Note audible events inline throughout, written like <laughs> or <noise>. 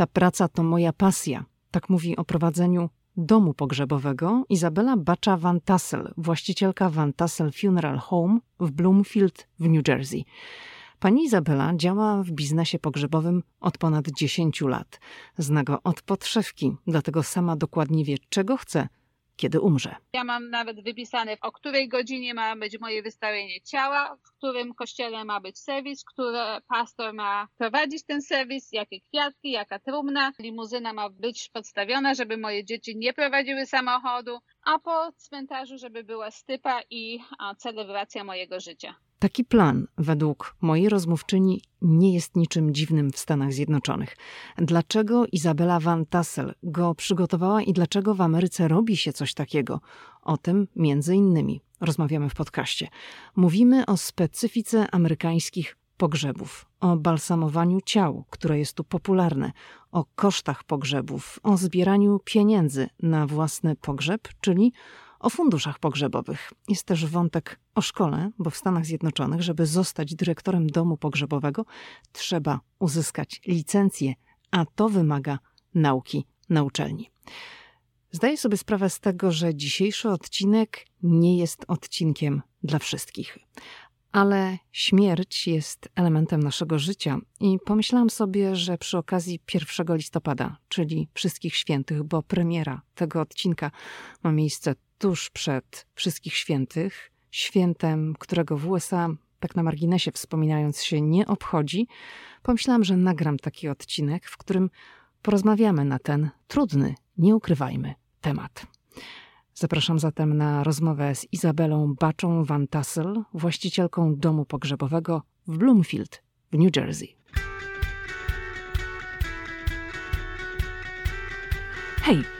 Ta praca to moja pasja. Tak mówi o prowadzeniu domu pogrzebowego Izabela Bacza Van Tassel, właścicielka Van Tassel Funeral Home w Bloomfield w New Jersey. Pani Izabela działa w biznesie pogrzebowym od ponad 10 lat. Zna go od podszewki, dlatego sama dokładnie wie, czego chce kiedy umrze. Ja mam nawet wypisane, o której godzinie ma być moje wystawienie ciała, w którym kościele ma być serwis, który pastor ma prowadzić ten serwis, jakie kwiatki, jaka trumna, limuzyna ma być podstawiona, żeby moje dzieci nie prowadziły samochodu, a po cmentarzu, żeby była stypa i celebracja mojego życia. Taki plan, według mojej rozmówczyni, nie jest niczym dziwnym w Stanach Zjednoczonych. Dlaczego Izabela Van Tassel go przygotowała i dlaczego w Ameryce robi się coś takiego? O tym między innymi rozmawiamy w podcaście. Mówimy o specyfice amerykańskich pogrzebów, o balsamowaniu ciał, które jest tu popularne, o kosztach pogrzebów, o zbieraniu pieniędzy na własny pogrzeb, czyli o funduszach pogrzebowych. Jest też wątek o szkole, bo w Stanach Zjednoczonych, żeby zostać dyrektorem domu pogrzebowego, trzeba uzyskać licencję, a to wymaga nauki na uczelni. Zdaję sobie sprawę z tego, że dzisiejszy odcinek nie jest odcinkiem dla wszystkich. Ale śmierć jest elementem naszego życia i pomyślałam sobie, że przy okazji 1 listopada, czyli Wszystkich Świętych, bo premiera tego odcinka ma miejsce tuż przed Wszystkich Świętych, świętem, którego w USA, tak na marginesie wspominając się, nie obchodzi, pomyślałam, że nagram taki odcinek, w którym porozmawiamy na ten trudny, nie ukrywajmy, temat. Zapraszam zatem na rozmowę z Izabelą Baczą Van Tassel, właścicielką domu pogrzebowego w Bloomfield w New Jersey. Hej,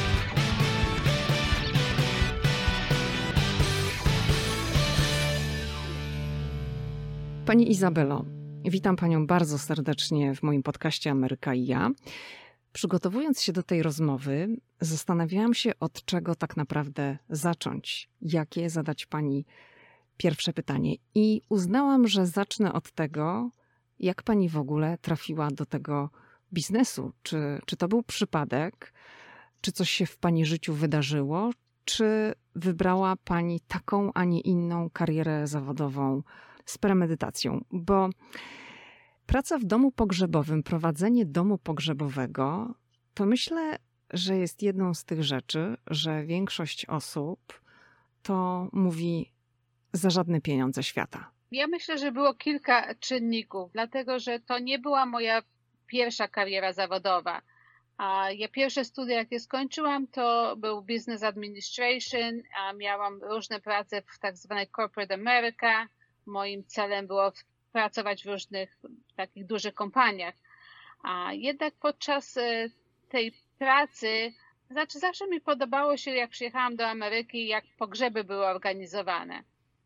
Pani Izabelo, witam Panią bardzo serdecznie w moim podcaście Ameryka i ja. Przygotowując się do tej rozmowy, zastanawiałam się, od czego tak naprawdę zacząć, jakie zadać Pani pierwsze pytanie. I uznałam, że zacznę od tego, jak Pani w ogóle trafiła do tego biznesu. Czy, czy to był przypadek? Czy coś się w Pani życiu wydarzyło? Czy wybrała Pani taką, a nie inną karierę zawodową z premedytacją? Bo praca w domu pogrzebowym, prowadzenie domu pogrzebowego, to myślę, że jest jedną z tych rzeczy, że większość osób to mówi za żadne pieniądze świata. Ja myślę, że było kilka czynników, dlatego że to nie była moja pierwsza kariera zawodowa. A ja pierwsze studia, jakie skończyłam, to był Business Administration, a miałam różne prace w tak zwanej Corporate America. Moim celem było pracować w różnych takich dużych kompaniach. A jednak podczas e, tej pracy, znaczy zawsze mi podobało się, jak przyjechałam do Ameryki, jak pogrzeby były organizowane.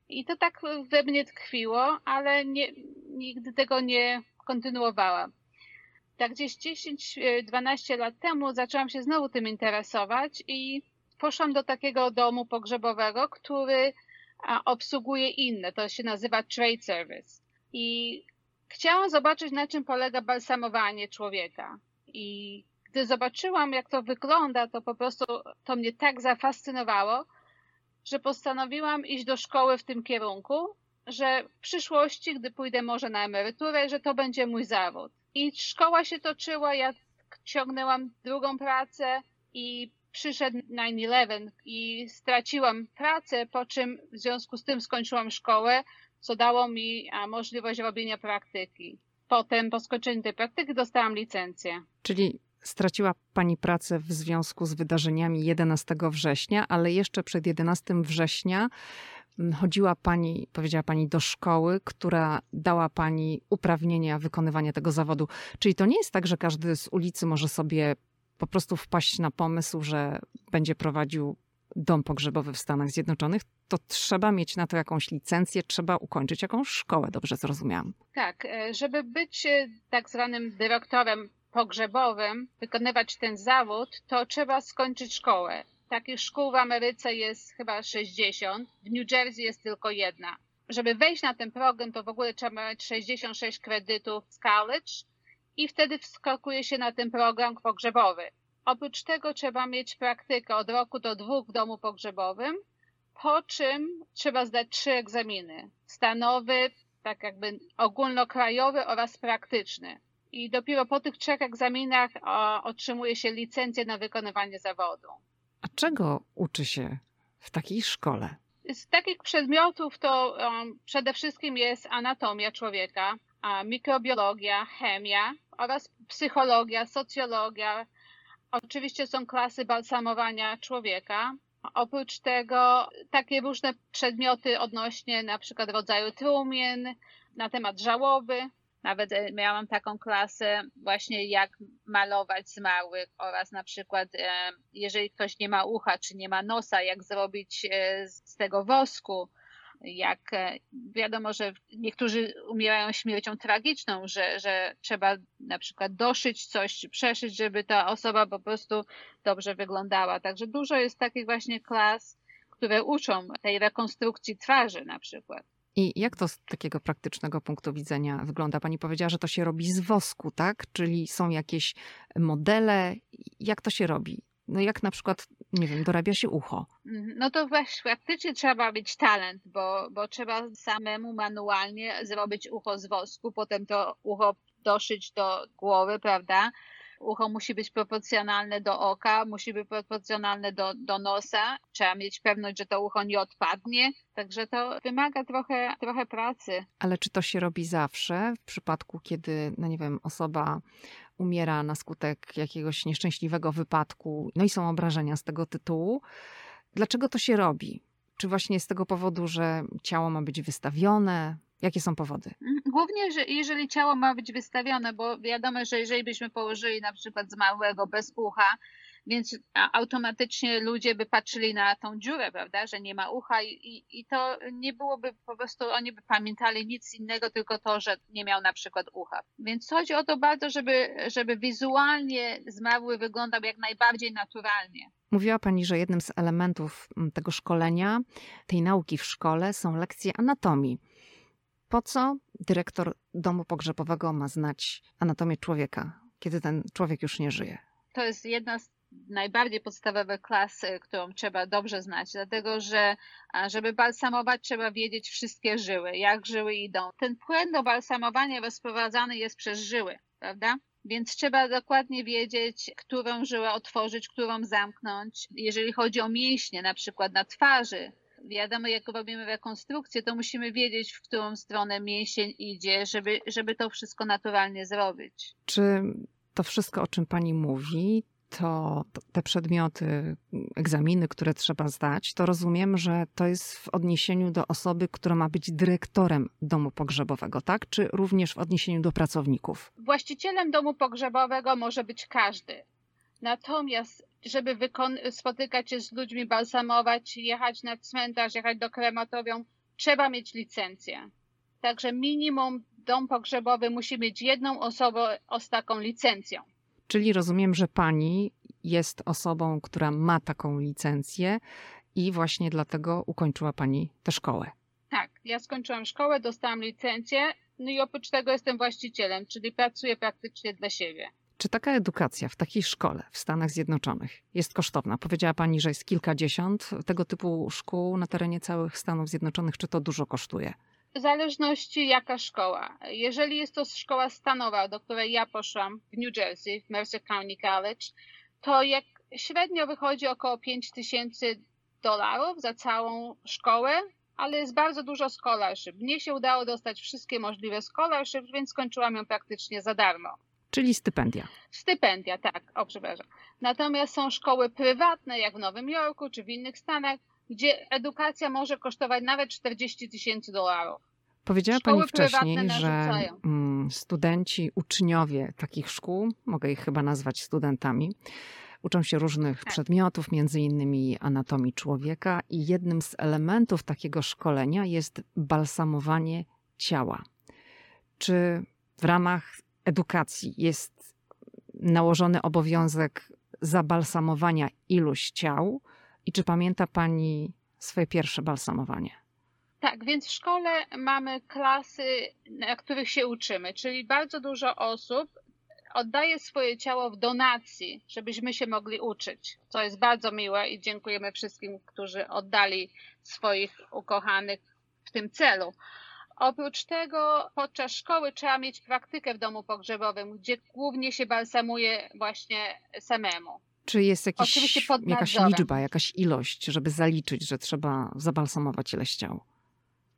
I to tak we mnie tkwiło, ale nie, nigdy tego nie kontynuowałam tak gdzieś 10-12 e, lat temu zaczęłam się znowu tym interesować i poszłam do takiego domu pogrzebowego, który obsługuje inne. To się nazywa Trade Service. I chciałam zobaczyć, na czym polega balsamowanie człowieka. I gdy zobaczyłam, jak to wygląda, to po prostu to mnie tak zafascynowało, że postanowiłam iść do szkoły w tym kierunku, że w przyszłości, gdy pójdę może na emeryturę, że to będzie mój zawód. I szkoła się toczyła, ja ciągnęłam drugą pracę i przyszedł 9-11 i straciłam pracę, po czym w związku z tym skończyłam szkołę, co dało mi możliwość robienia praktyki. Potem po skończeniu tej praktyki dostałam licencję. Czyli straciła Pani pracę w związku z wydarzeniami 11 września, ale jeszcze przed 11 września chodziła pani, powiedziała pani, do szkoły, która dała pani uprawnienia wykonywania tego zawodu. Czyli to nie jest tak, że każdy z ulicy może sobie po prostu wpaść na pomysł, że będzie prowadził dom pogrzebowy w Stanach Zjednoczonych, to trzeba mieć na to jakąś licencję, trzeba ukończyć jakąś szkołę, dobrze zrozumiałam. Tak, e, żeby być e, tak zwanym dyrektorem pogrzebowym, wykonywać ten zawód, to trzeba skończyć szkołę. Takich szkół w Ameryce jest chyba 60, w New Jersey jest tylko jedna. Żeby wejść na ten program, to w ogóle trzeba mieć 66 kredytów z college i wtedy wskakuje się na ten program pogrzebowy. Oprócz tego trzeba mieć praktykę od roku do dwóch w domu pogrzebowym, po czym trzeba zdać trzy egzaminy. Stanowy, tak jakby ogólnokrajowy oraz praktyczny. I dopiero po tych trzech egzaminach otrzymuje się licencję na wykonywanie zawodu. A czego uczy się w takiej szkole? Z takich przedmiotów to um, przede wszystkim jest anatomia człowieka, mikrobiologia, chemia oraz psychologia, socjologia. Oczywiście są klasy balsamowania człowieka. Oprócz tego takie różne przedmioty odnośnie na przykład rodzaju trumien, na temat żałoby. Nawet e, miałam taką klasę właśnie jak malować zmarłych oraz na przykład e, jeżeli ktoś nie ma ucha czy nie ma nosa, jak zrobić e, z tego wosku jak wiadomo, że niektórzy umierają śmiercią tragiczną, że, że trzeba na przykład doszyć coś, przeszyć, żeby ta osoba po prostu dobrze wyglądała. Także dużo jest takich właśnie klas, które uczą tej rekonstrukcji twarzy na przykład. I jak to z takiego praktycznego punktu widzenia wygląda? Pani powiedziała, że to się robi z wosku, tak? Czyli są jakieś modele. Jak to się robi? No jak na przykład, nie wiem, dorabia się ucho. Mhm. No to właśnie praktycznie trzeba mieć talent, bo, bo trzeba samemu manualnie zrobić ucho z wosku, potem to ucho doszyć do głowy, prawda? Ucho musi być proporcjonalne do oka, musi być proporcjonalne do, do nosa. Trzeba mieć pewność, że to ucho nie odpadnie. Także to wymaga trochę, trochę pracy. Ale czy to się robi zawsze? W przypadku, kiedy, no nie wiem, osoba umiera na skutek jakiegoś nieszczęśliwego wypadku, no i są obrażenia z tego tytułu. Dlaczego to się robi? Czy właśnie z tego powodu, że ciało ma być wystawione? Jakie są powody? Mm, głównie, że jeżeli ciało ma być wystawione, bo wiadomo, że jeżeli byśmy położyli na przykład zmarłego bez ucha, więc automatycznie ludzie by patrzyli na tą dziurę, prawda, że nie ma ucha i, i, i, to nie byłoby po prostu, oni by pamiętali nic innego, tylko to, że nie miał na przykład ucha. Więc chodzi o to bardzo, żeby, żeby wizualnie zmarły wyglądał jak najbardziej naturalnie. Mówiła Pani, że jednym z elementów mm, tego szkolenia, tej nauki w szkole są lekcje anatomii. Po co dyrektor domu pogrzebowego ma znać anatomię człowieka, kiedy ten człowiek już nie żyje? To jest jedna z najbardziej podstawowych klas, y, którą trzeba dobrze znać, dlatego że żeby balsamować trzeba wiedzieć wszystkie żyły, jak żyły idą. Ten płyn do balsamowania rozprowadzany jest przez żyły, prawda? Więc trzeba dokładnie wiedzieć, którą żyłę otworzyć, którą zamknąć. Jeżeli chodzi o mięśnie, na przykład na twarzy, wiadomo, jak robimy rekonstrukcję, to musimy wiedzieć, w którą stronę mięsień idzie, żeby, żeby to wszystko naturalnie zrobić. Czy to wszystko, o czym pani mówi, to te przedmioty, egzaminy, które trzeba zdać, to rozumiem, że to jest w odniesieniu do osoby, która ma być dyrektorem domu pogrzebowego, tak? Czy również w odniesieniu do pracowników? Właścicielem domu pogrzebowego może być każdy. Natomiast, żeby spotykać się z ludźmi, balsamować, jechać na cmentarz, jechać do krematorium, trzeba mieć licencję. Także minimum dom pogrzebowy musi mieć jedną osobę z taką licencją. Czyli rozumiem, że pani jest osobą, która ma taką licencję i właśnie dlatego ukończyła pani tę szkołę. Tak, ja skończyłam szkołę, dostałam licencję, no i oprócz tego jestem właścicielem, czyli pracuję praktycznie dla siebie. Czy taka edukacja w takiej szkole w Stanach Zjednoczonych jest kosztowna? Powiedziała Pani, że jest kilkadziesiąt tego typu szkół na terenie całych Stanów Zjednoczonych. Czy to dużo kosztuje? W zależności jaka szkoła. Jeżeli jest to szkoła stanowa, do której ja poszłam w New Jersey, w Mercer County College, to jak średnio wychodzi około 5 tysięcy dolarów za całą szkołę, ale jest bardzo dużo scholarship. Mnie się udało dostać wszystkie możliwe scholarship, więc skończyłam ją praktycznie za darmo. Czyli stypendia. Stypendia, tak, o przepraszam. Natomiast są szkoły prywatne, jak w Nowym Jorku czy w innych Stanach, gdzie edukacja może kosztować nawet 40 tysięcy dolarów. Powiedziała Szkoły Pani wcześniej, że mm, studenci, uczniowie takich szkół, mogę ich chyba nazwać studentami, uczą się różnych tak. przedmiotów, między innymi anatomii człowieka, i jednym z elementów takiego szkolenia jest balsamowanie ciała. Czy w ramach edukacji jest nałożony obowiązek zabalsamowania iluś ciał? I czy pamięta Pani swoje pierwsze balsamowanie? Tak, więc w szkole mamy klasy, na których się uczymy, czyli bardzo dużo osób oddaje swoje ciało w donacji, żebyśmy się mogli uczyć, co jest bardzo miłe i dziękujemy wszystkim, którzy oddali swoich ukochanych w tym celu. Oprócz tego podczas szkoły trzeba mieć praktykę w domu pogrzebowym, gdzie głównie się balsamuje właśnie samemu. Czy jest jakiś, jakaś liczba, jakaś ilość, żeby zaliczyć, że trzeba zabalsamować ileś ciał?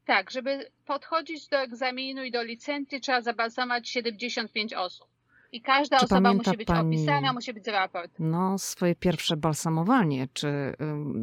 Tak, żeby podchodzić do egzaminu i do licencji trzeba zabalsamować 75 osób. I każda czy osoba musi być pani, opisana, musi być raport. No, swoje pierwsze balsamowanie. Czy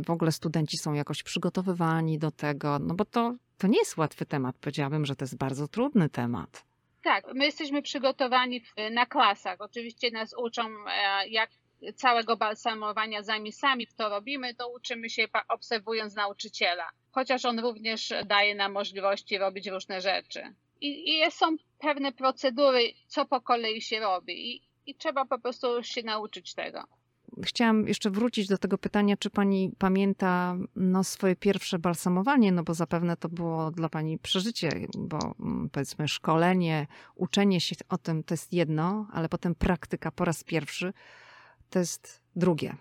w ogóle studenci są jakoś przygotowywani do tego? No bo to, to nie jest łatwy temat. Powiedziałabym, że to jest bardzo trudny temat. Tak, my jesteśmy przygotowani na klasach. Oczywiście nas uczą, e, jak całego balsamowania zanim sami to robimy, to uczymy się obserwując nauczyciela. Chociaż on również daje nam możliwości robić różne rzeczy. I, i są pewne procedury, co po kolei się robi. I, I trzeba po prostu się nauczyć tego. Chciałam jeszcze wrócić do tego pytania, czy pani pamięta no, swoje pierwsze balsamowanie, no bo zapewne to było dla pani przeżycie, bo mm, powiedzmy szkolenie, uczenie się o tym to jest jedno, ale potem praktyka po raz pierwszy to jest drugie.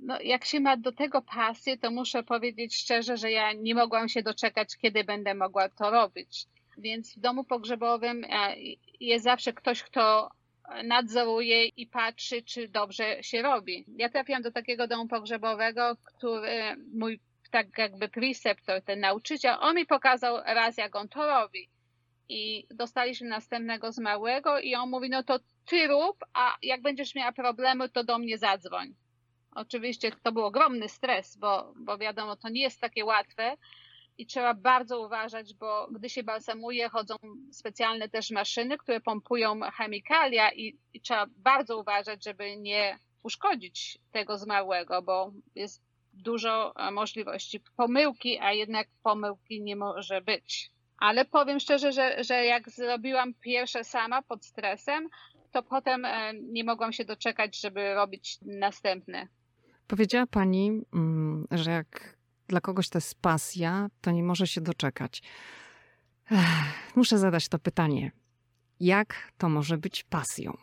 No, jak się ma do tego pasję, to muszę powiedzieć szczerze, że ja nie mogłam się doczekać, kiedy będę mogła to robić. Więc w domu pogrzebowym e, jest zawsze ktoś, kto nadzoruje i patrzy, czy dobrze się robi. Ja trafiłam do takiego domu pogrzebowego, który mój tak jakby preceptor, ten nauczyciel, on mi pokazał raz, jak on to robi. I dostaliśmy następnego zmarłego i on mówi, no to ty rób, a jak będziesz miała problemy, to do mnie zadzwoń. Oczywiście to był ogromny stres, bo, bo wiadomo, to nie jest takie łatwe, i trzeba bardzo uważać, bo gdy się balsamuje, chodzą specjalne też maszyny, które pompują chemikalia i, i trzeba bardzo uważać, żeby nie uszkodzić tego zmarłego, bo jest dużo e, możliwości pomyłki, a jednak pomyłki nie może być. Ale powiem szczerze, że, że jak zrobiłam pierwsze sama pod stresem, to potem e, nie mogłam się doczekać, żeby robić następne. Powiedziała Pani, mm, że jak dla kogoś to jest pasja, to nie może się doczekać. Ech, muszę zadać to pytanie. Jak to może być pasją?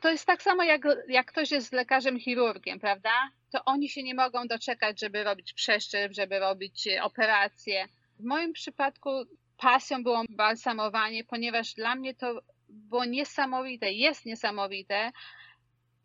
to jest tak samo, jak, jak ktoś jest lekarzem chirurgiem, prawda? To oni się nie mogą doczekać, żeby robić przeszczep, żeby robić e, operacje. W moim przypadku pasją było balsamowanie, ponieważ dla mnie to było niesamowite, jest niesamowite,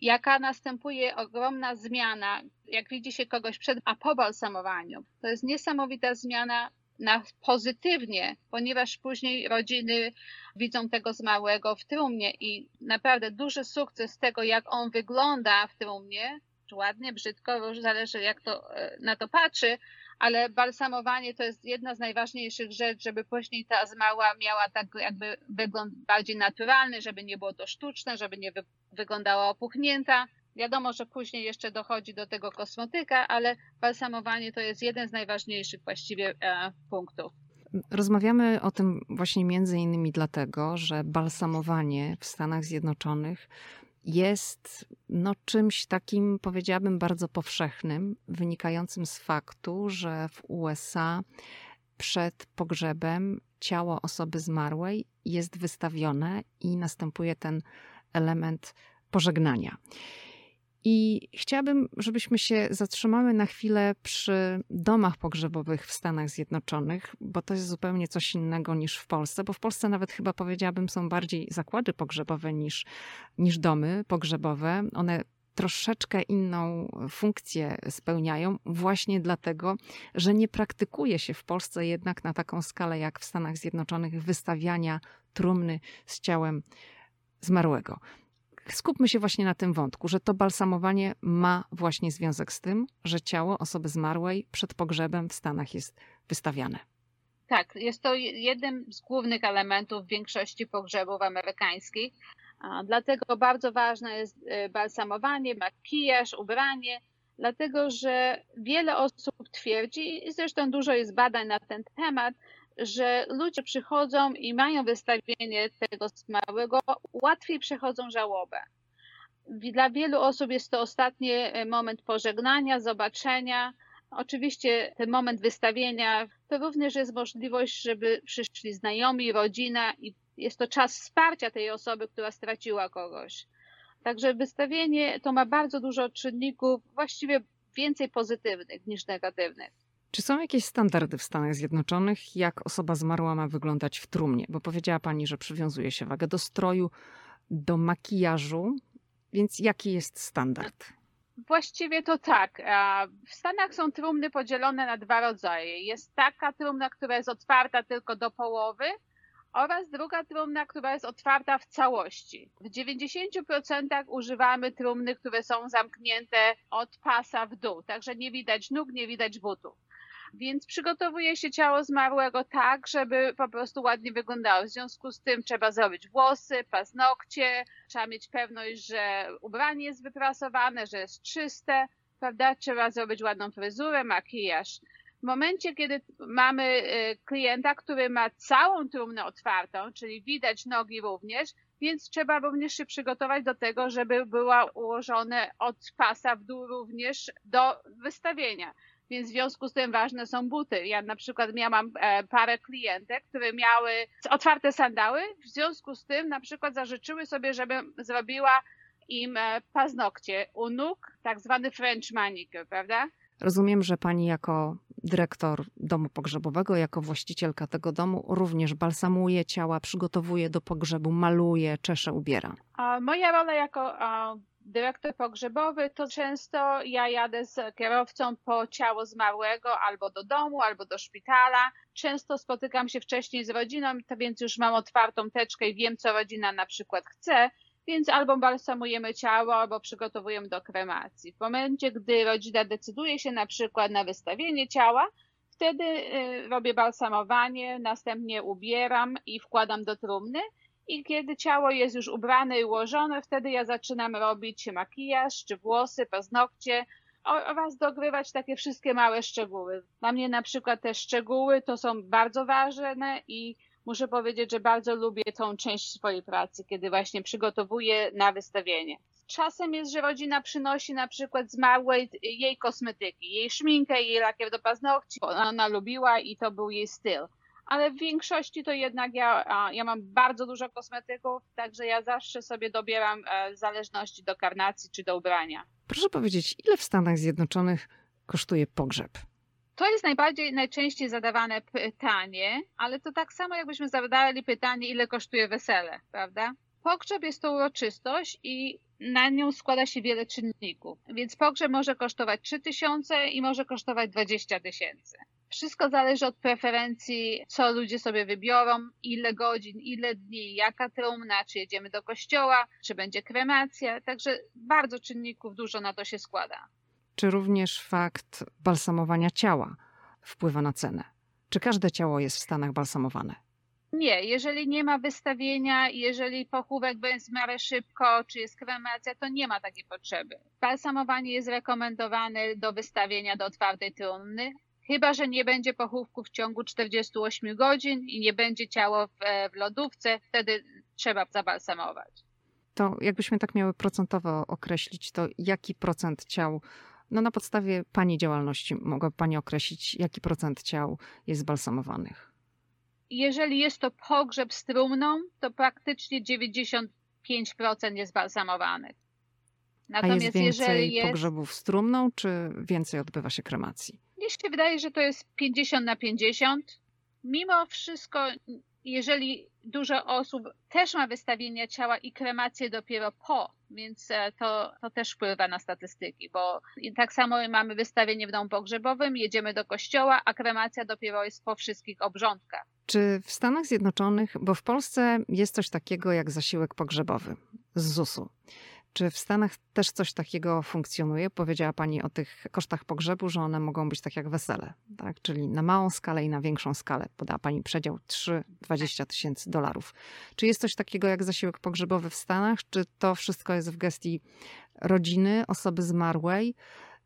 jaka następuje ogromna zmiana, jak widzi się kogoś przed a po balsamowaniu. To jest niesamowita zmiana na pozytywnie, ponieważ później rodziny widzą tego zmarłego w trumnie i naprawdę duży sukces tego, jak on wygląda w trumnie, ładnie, brzydko, już zależy jak to, e, na to patrzy, ale balsamowanie to jest jedna z najważniejszych rzeczy, żeby później ta zmarła miała tak jakby wygląd bardziej naturalny, żeby nie było to sztuczne, żeby nie wyglądała opuchnięta. Wiadomo, że później jeszcze dochodzi do tego kosmetyka, ale balsamowanie to jest jeden z najważniejszych właściwie e, punktów. Rozmawiamy o tym właśnie między innymi dlatego, że balsamowanie w Stanach Zjednoczonych jest no, czymś takim, powiedziałabym, bardzo powszechnym, wynikającym z faktu, że w USA przed pogrzebem ciało osoby zmarłej jest wystawione i następuje ten element pożegnania. I chciałabym, żebyśmy się zatrzymały na chwilę przy domach pogrzebowych w Stanach Zjednoczonych, bo to jest zupełnie coś innego niż w Polsce, bo w Polsce nawet chyba powiedziałabym są bardziej zakłady pogrzebowe niż, niż domy pogrzebowe. One troszeczkę inną funkcję spełniają, właśnie dlatego, że nie praktykuje się w Polsce jednak na taką skalę jak w Stanach Zjednoczonych wystawiania trumny z ciałem zmarłego. skupmy się właśnie na tym wątku, że to balsamowanie ma właśnie związek z tym, że ciało osoby zmarłej przed pogrzebem w Stanach jest wystawiane. Tak, jest to jednym z głównych elementów większości pogrzebów amerykańskich. Dlatego bardzo ważne jest y, balsamowanie, makijaż, ubranie, dlatego że wiele osób twierdzi, i zresztą dużo jest badań na ten temat, że ludzie przychodzą i mają wystawienie tego zmarłego, łatwiej przechodzą żałobę. Dla wielu osób jest to ostatni e, moment pożegnania, zobaczenia. Oczywiście ten moment wystawienia to również jest możliwość, żeby przyszli znajomi, rodzina i jest to czas wsparcia tej osoby, która straciła kogoś. Także wystawienie to ma bardzo dużo czynników, właściwie więcej pozytywnych niż negatywnych. Czy są jakieś standardy w Stanach Zjednoczonych, jak osoba zmarła ma wyglądać w trumnie? Bo powiedziała pani, że przywiązuje się wagę do stroju, do makijażu, więc jaki jest standard? Właściwie to tak. W Stanach są trumny podzielone na dwa rodzaje. Jest taka trumna, która jest otwarta tylko do połowy, oraz druga trumna, która jest otwarta w całości. W 90% używamy trumny, które są zamknięte od pasa w dół, także nie widać nóg, nie widać butów. Więc przygotowuje się ciało zmarłego tak, żeby po prostu ładnie wyglądało. W związku z tym trzeba zrobić włosy, paznokcie, trzeba mieć pewność, że ubranie jest wyprasowane, że jest czyste, prawda? Trzeba zrobić ładną fryzurę, makijaż. W momencie, kiedy mamy y, klienta, który ma całą trumnę otwartą, czyli widać nogi również, więc trzeba również się przygotować do tego, żeby była ułożone od pasa w dół również do wystawienia. Więc w związku z tym ważne są buty. Ja na przykład miałam e, parę klientek, które miały otwarte sandały, w związku z tym na przykład zażyczyły sobie, żebym zrobiła im e, paznokcie u nóg, tak zwany French manicure, prawda? Rozumiem, że pani jako dyrektor domu pogrzebowego, jako właścicielka tego domu również balsamuje ciała, przygotowuje do pogrzebu, maluje, czesze, ubiera. Moja rola jako dyrektor pogrzebowy, to często ja jadę z kierowcą po ciało zmarłego albo do domu, albo do szpitala. Często spotykam się wcześniej z rodziną, to więc już mam otwartą teczkę i wiem, co rodzina na przykład chce, więc albo balsamujemy ciało, albo przygotowujemy do kremacji. W momencie, gdy rodzina decyduje się na przykład na wystawienie ciała, wtedy y, robię balsamowanie, następnie ubieram i wkładam do trumny i kiedy ciało jest już ubrane i ułożone, wtedy ja zaczynam robić makijaż, czy włosy, paznokcie oraz dogrywać takie wszystkie małe szczegóły. Dla mnie na przykład te szczegóły to są bardzo ważne i muszę powiedzieć, że bardzo lubię tą część swojej pracy, kiedy właśnie przygotowuję na wystawienie. Czasem jest, że rodzina przynosi na przykład zmarłej jej kosmetyki, jej szminkę, jej lakier do paznokci, ona lubiła i to był jej styl ale w większości to jednak ja, ja mam bardzo dużo kosmetyków, także ja zawsze sobie dobieram e, w zależności do karnacji czy do ubrania. Proszę powiedzieć, ile w Stanach Zjednoczonych kosztuje pogrzeb? To jest najbardziej, najczęściej zadawane pytanie, ale to tak samo jakbyśmy zadali pytanie, ile kosztuje wesele, prawda? Pogrzeb jest to uroczystość i na nią składa się wiele czynników. Więc pogrzeb może kosztować 3000 i może kosztować 20 tysięcy. Wszystko zależy od preferencji, co ludzie sobie wybiorą, ile godzin, ile dni, jaka trumna, czy jedziemy do kościoła, czy będzie kremacja. Także bardzo czynników dużo na to się składa. Czy również fakt balsamowania ciała wpływa na cenę? Czy każde ciało jest w Stanach balsamowane? Nie, jeżeli nie ma wystawienia, jeżeli pochówek będzie w miarę szybko, czy jest kremacja, to nie ma takiej potrzeby. Balsamowanie jest rekomendowane do wystawienia do otwartej trumny, chyba że nie będzie pochówku w ciągu 48 godzin i nie będzie ciało w, e, w lodówce, wtedy trzeba zabalsamować. To jakbyśmy tak miały procentowo określić, to jaki procent ciał, no na podstawie Pani działalności mogłaby Pani określić, jaki procent ciał jest balsamowanych? Jeżeli jest to pogrzeb z trumną, to praktycznie 95% jest balsamowanych. Natomiast A jest więcej jeżeli jest... pogrzebów z trumną, czy więcej odbywa się kremacji? Mnie się wydaje, że to jest 50 na 50. Mimo wszystko, jeżeli dużo osób też ma wystawienie ciała i kremację dopiero po, więc e, to, to też wpływa na statystyki, bo tak samo mamy wystawienie w domu pogrzebowym, jedziemy do kościoła, a kremacja dopiero jest po wszystkich obrządkach. Czy w Stanach Zjednoczonych, bo w Polsce jest coś takiego jak zasiłek pogrzebowy. z ZUS-u. Czy w Stanach też coś takiego funkcjonuje? Powiedziała Pani o tych kosztach pogrzebu, że one mogą być tak jak wesele, tak? czyli na małą skalę i na większą skalę. Podała Pani przedział 3-20 tysięcy dolarów. Czy jest coś takiego jak zasiłek pogrzebowy w Stanach? Czy to wszystko jest w gestii rodziny, osoby zmarłej?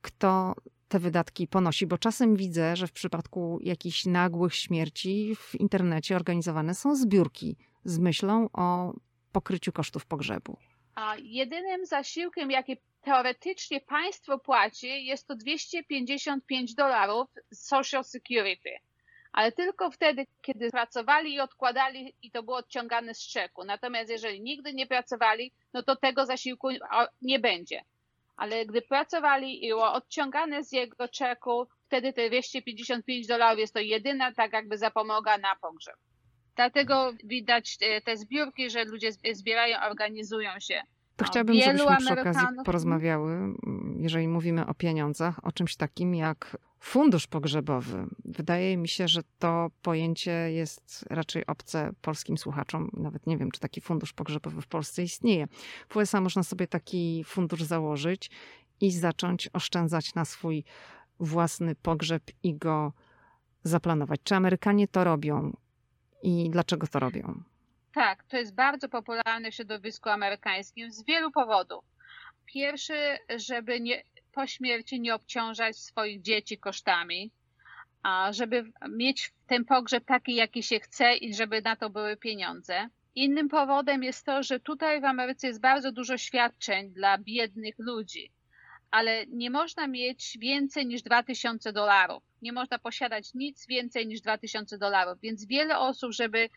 Kto te wydatki ponosi? Bo czasem widzę, że w przypadku jakichś nagłych śmierci w internecie organizowane są zbiórki z myślą o pokryciu kosztów pogrzebu. A jedynym zasiłkiem, jaki teoretycznie państwo płaci, jest to 255 dolarów Social Security. Ale tylko wtedy, kiedy pracowali i odkładali, i to było odciągane z czeku. Natomiast jeżeli nigdy nie pracowali, no to tego zasiłku nie będzie. Ale gdy pracowali i było odciągane z jego czeku, wtedy te 255 dolarów jest to jedyna tak jakby zapomoga na pogrzeb. Dlatego widać e, te zbiórki, że ludzie zbierają, organizują się. To chciałabym, żebyśmy przy okazji porozmawiały, jeżeli mówimy o pieniądzach, o czymś takim jak fundusz pogrzebowy. Wydaje mi się, że to pojęcie jest raczej obce polskim słuchaczom. Nawet nie wiem, czy taki fundusz pogrzebowy w Polsce istnieje. W USA można sobie taki fundusz założyć i zacząć oszczędzać na swój własny pogrzeb i go zaplanować. Czy Amerykanie to robią? I dlaczego to robią? Tak, to jest bardzo popularne w środowisku amerykańskim z wielu powodów. Pierwszy, żeby nie, po śmierci nie obciążać swoich dzieci kosztami, a żeby mieć ten pogrzeb taki, jaki się chce i żeby na to były pieniądze. Innym powodem jest to, że tutaj w Ameryce jest bardzo dużo świadczeń dla biednych ludzi ale nie można mieć więcej niż 2000 dolarów. Nie można posiadać nic więcej niż 2000 dolarów. Więc wiele osób, żeby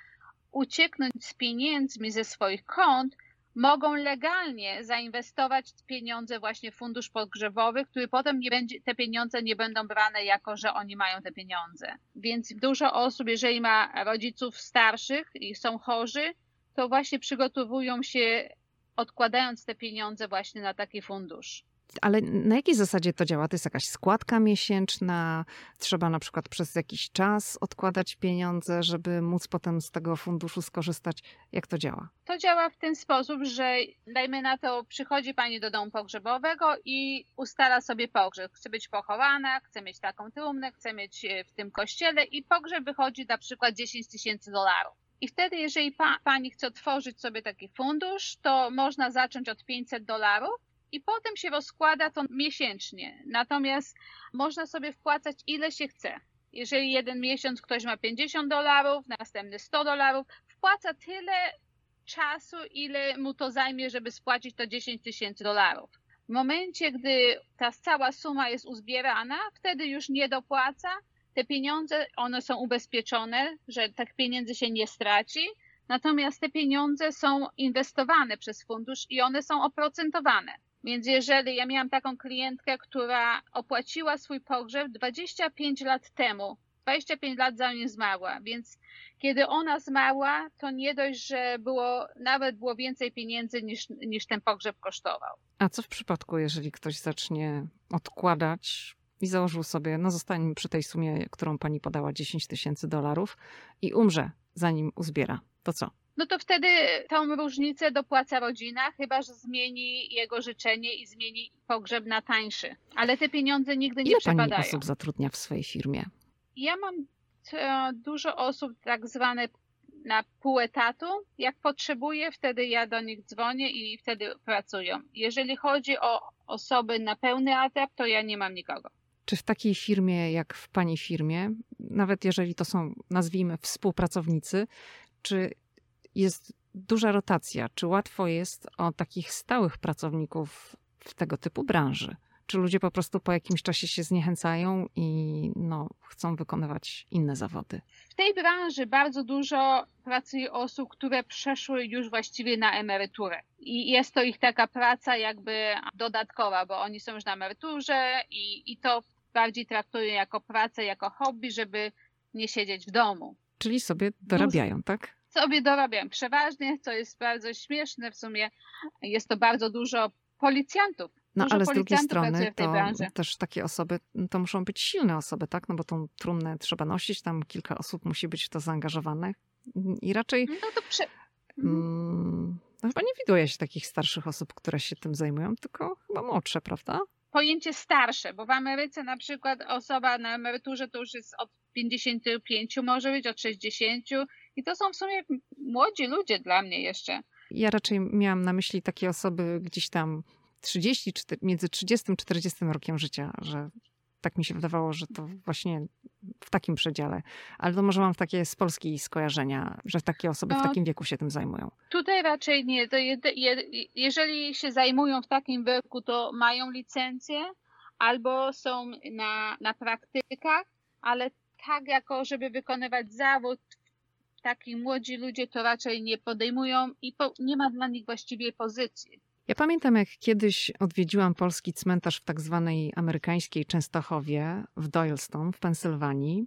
ucieknąć z pieniędzmi ze swoich kont, mogą legalnie zainwestować pieniądze właśnie w fundusz pogrzebowy, który potem nie będzie, te pieniądze nie będą brane jako, że oni mają te pieniądze. Więc dużo osób, jeżeli ma rodziców starszych i są chorzy, to właśnie przygotowują się odkładając te pieniądze właśnie na taki fundusz. Ale na jakiej zasadzie to działa? To jest jakaś składka miesięczna? Trzeba na przykład przez jakiś czas odkładać pieniądze, żeby móc potem z tego funduszu skorzystać? Jak to działa? To działa w ten sposób, że dajmy na to, przychodzi pani do domu pogrzebowego i ustala sobie pogrzeb. Chce być pochowana, chce mieć taką trumnę, chce mieć e, w tym kościele i pogrzeb wychodzi na przykład 10 tysięcy dolarów. I wtedy, jeżeli pa, pani chce otworzyć sobie taki fundusz, to można zacząć od 500 dolarów i potem się rozkłada to miesięcznie. Natomiast można sobie wpłacać ile się chce. Jeżeli jeden miesiąc ktoś ma 50 dolarów, następny 100 dolarów, wpłaca tyle czasu, ile mu to zajmie, żeby spłacić to 10 tysięcy dolarów. W momencie, gdy ta cała suma jest uzbierana, wtedy już nie dopłaca. Te pieniądze, one są ubezpieczone, że tak pieniędzy się nie straci. Natomiast te pieniądze są inwestowane przez fundusz i one są oprocentowane. Więc jeżeli ja miałam taką klientkę, która opłaciła swój pogrzeb 25 lat temu, 25 lat zanim zmarła, więc kiedy ona zmarła, to nie dość, że było, nawet było więcej pieniędzy niż, niż ten pogrzeb kosztował. A co w przypadku, jeżeli ktoś zacznie odkładać i założył sobie, no zostańmy przy tej sumie, którą pani podała, 10 tysięcy dolarów i umrze, zanim uzbiera, to co? No to wtedy tą różnicę dopłaca rodzina, chyba że zmieni jego życzenie i zmieni pogrzeb na tańszy. Ale te pieniądze nigdy nie Ile przepadają. pani osób zatrudnia w swojej firmie? Ja mam e, dużo osób tak zwane na pół etatu. Jak potrzebuję, wtedy ja do nich dzwonię i wtedy pracują. Jeżeli chodzi o osoby na pełny etat, to ja nie mam nikogo. Czy w takiej firmie jak w pani firmie, nawet jeżeli to są, nazwijmy, współpracownicy, czy jest duża rotacja. Czy łatwo jest o takich stałych pracowników w tego typu branży? Czy ludzie po prostu po jakimś czasie się zniechęcają i no, chcą wykonywać inne zawody? W tej branży bardzo dużo pracuje osób, które przeszły już właściwie na emeryturę. I jest to ich taka praca jakby dodatkowa, bo oni są już na emeryturze i, i to bardziej traktują jako pracę, jako hobby, żeby nie siedzieć w domu. Czyli sobie dorabiają, tak? Sobie dorabiam. Przeważnie, co jest bardzo śmieszne w sumie, jest to bardzo dużo policjantów. No ale z drugiej strony to też takie osoby, to muszą być silne osoby, tak? No bo tą trumnę trzeba nosić, tam kilka osób musi być w to zaangażowanych i raczej... No to prze... Mm, No chyba nie widuje się takich starszych osób, które się tym zajmują, tylko chyba młodsze, prawda? Pojęcie starsze, bo w Ameryce na przykład osoba na emeryturze to już jest od 55 może być, od 60 i to są w sumie młodzi ludzie dla mnie jeszcze. Ja raczej miałam na myśli takie osoby gdzieś tam 30, między 30 a 40 rokiem życia, że tak mi się wydawało, że to właśnie w takim przedziale. Ale to może mam takie z Polski skojarzenia, że takie osoby no, w takim wieku się tym zajmują. Tutaj raczej nie. To je, je, jeżeli się zajmują w takim wieku, to mają licencję albo są na, na praktykach, ale tak jako, żeby wykonywać zawód, taki młodzi ludzie to raczej nie podejmują i po, nie ma dla nich właściwie pozycji. Ja pamiętam, jak kiedyś odwiedziłam polski cmentarz w tak zwanej amerykańskiej Częstochowie w Doylestown w Pensylwanii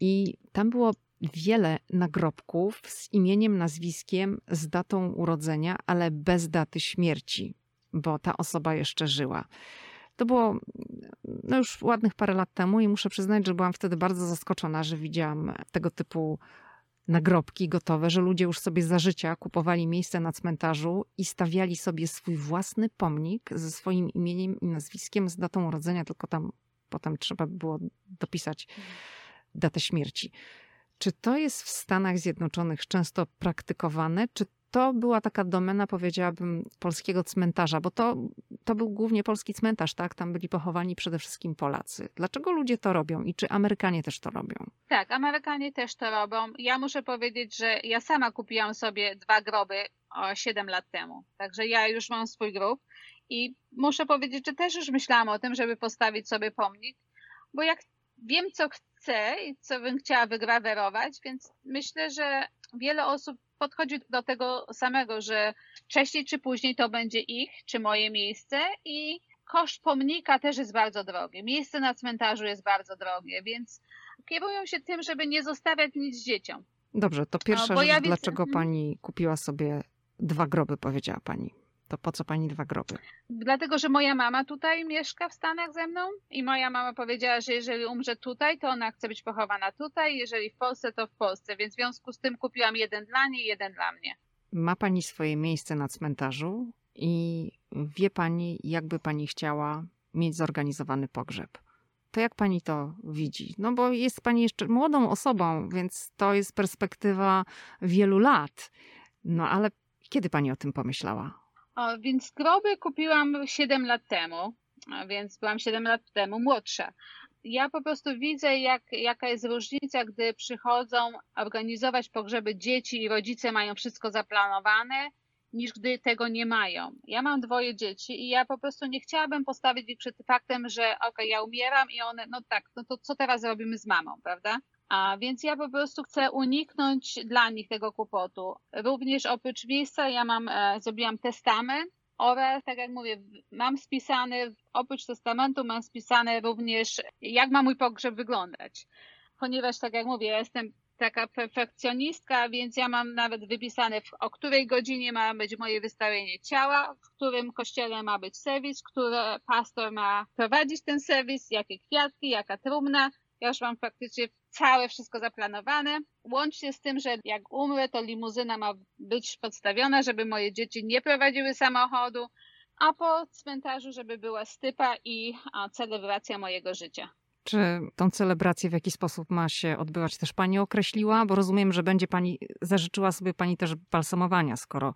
i tam było wiele nagrobków z imieniem, nazwiskiem, z datą urodzenia, ale bez daty śmierci, bo ta osoba jeszcze żyła. To było no już ładnych parę lat temu i muszę przyznać, że byłam wtedy bardzo zaskoczona, że widziałam tego typu nagrobki gotowe, że ludzie już sobie za życia kupowali miejsce na cmentarzu i stawiali sobie swój własny pomnik ze swoim imieniem i nazwiskiem, z datą urodzenia, tylko tam potem trzeba było dopisać datę śmierci. Czy to jest w Stanach Zjednoczonych często praktykowane? Czy to była taka domena, powiedziałabym, polskiego cmentarza, bo to, to był głównie polski cmentarz, tak? Tam byli pochowani przede wszystkim Polacy. Dlaczego ludzie to robią i czy Amerykanie też to robią? Tak, Amerykanie też to robią. Ja muszę powiedzieć, że ja sama kupiłam sobie dwa groby o 7 lat temu. Także ja już mam swój grób i muszę powiedzieć, że też już myślałam o tym, żeby postawić sobie pomnik, bo jak wiem, co chcę i co bym chciała wygrawerować, więc myślę, że wiele osób podchodzi do tego samego, że wcześniej czy później to będzie ich czy moje miejsce i koszt pomnika też jest bardzo drogi. Miejsce na cmentarzu jest bardzo drogie, więc kierują się tym, żeby nie zostawiać nic dzieciom. Dobrze, to pierwsza no, rzecz, ja dlaczego mhm. pani kupiła sobie dwa groby, powiedziała pani to po co pani dwa groby? Dlatego, że moja mama tutaj mieszka w Stanach ze mną i moja mama powiedziała, że jeżeli umrze tutaj, to ona chce być pochowana tutaj, jeżeli w Polsce, to w Polsce, więc w związku z tym kupiłam jeden dla niej, jeden dla mnie. Ma pani swoje miejsce na cmentarzu i wie pani, jakby pani chciała mieć zorganizowany pogrzeb. To jak pani to widzi? No bo jest pani jeszcze młodą osobą, więc to jest perspektywa wielu lat. No ale kiedy pani o tym pomyślała? O, więc groby kupiłam 7 lat temu, więc byłam 7 lat temu młodsza. Ja po prostu widzę, jak, jaka jest różnica, gdy przychodzą organizować pogrzeby dzieci i rodzice mają wszystko zaplanowane, niż gdy tego nie mają. Ja mam dwoje dzieci i ja po prostu nie chciałabym postawić ich przed faktem, że okej, okay, ja umieram i one, no tak, no to co teraz robimy z mamą, prawda? A więc ja po prostu chcę uniknąć dla nich tego kłopotu. Również oprócz miejsca ja mam, e, zrobiłam testament oraz, tak jak mówię, mam spisane, oprócz testamentu mam spisane również, jak ma mój pogrzeb wyglądać. Ponieważ, tak jak mówię, ja jestem taka perfekcjonistka, więc ja mam nawet wypisane, o której godzinie ma być moje wystawienie ciała, w którym kościele ma być serwis, który pastor ma prowadzić ten serwis, jakie kwiatki, jaka trumna. Ja już mam praktycznie całe wszystko zaplanowane. Łącznie z tym, że jak umrę, to limuzyna ma być podstawiona, żeby moje dzieci nie prowadziły samochodu, a po cmentarzu, żeby była stypa i celebracja mojego życia. Czy tą celebrację w jaki sposób ma się odbywać też pani określiła? Bo rozumiem, że będzie pani, zażyczyła sobie pani też balsamowania, skoro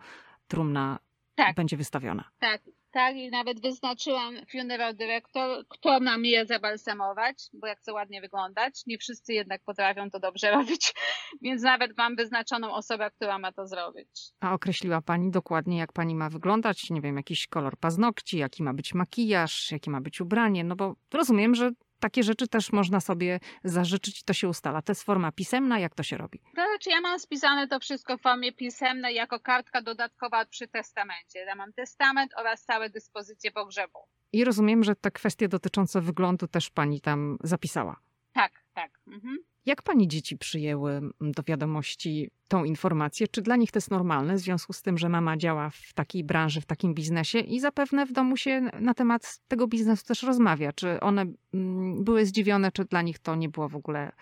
trumna tak. będzie wystawiona. Tak, tak, i nawet wyznaczyłam funeral director, kto nam je zabalsamować, bo jak chcę ładnie wyglądać. Nie wszyscy jednak potrafią to dobrze <laughs> robić, więc nawet mam wyznaczoną osobę, która ma to zrobić. A określiła Pani dokładnie, jak Pani ma wyglądać? Nie wiem, jakiś kolor paznokci, jaki ma być makijaż, jakie ma być ubranie? No bo rozumiem, że takie rzeczy też można sobie zażyczyć i to się ustala. To jest forma pisemna, jak to się robi? To znaczy ja mam spisane to wszystko w formie pisemnej jako kartka dodatkowa przy testamencie. Ja mam testament oraz całe dyspozycje pogrzebu. I rozumiem, że te kwestie dotyczące wyglądu też pani tam zapisała. Tak, tak. Mhm. Jak pani dzieci przyjęły mm, do wiadomości tą informację? Czy dla nich to jest normalne w związku z tym, że mama działa w takiej branży, w takim biznesie i zapewne w domu się na temat tego biznesu też rozmawia? Czy one mm, były zdziwione, czy dla nich to nie było w ogóle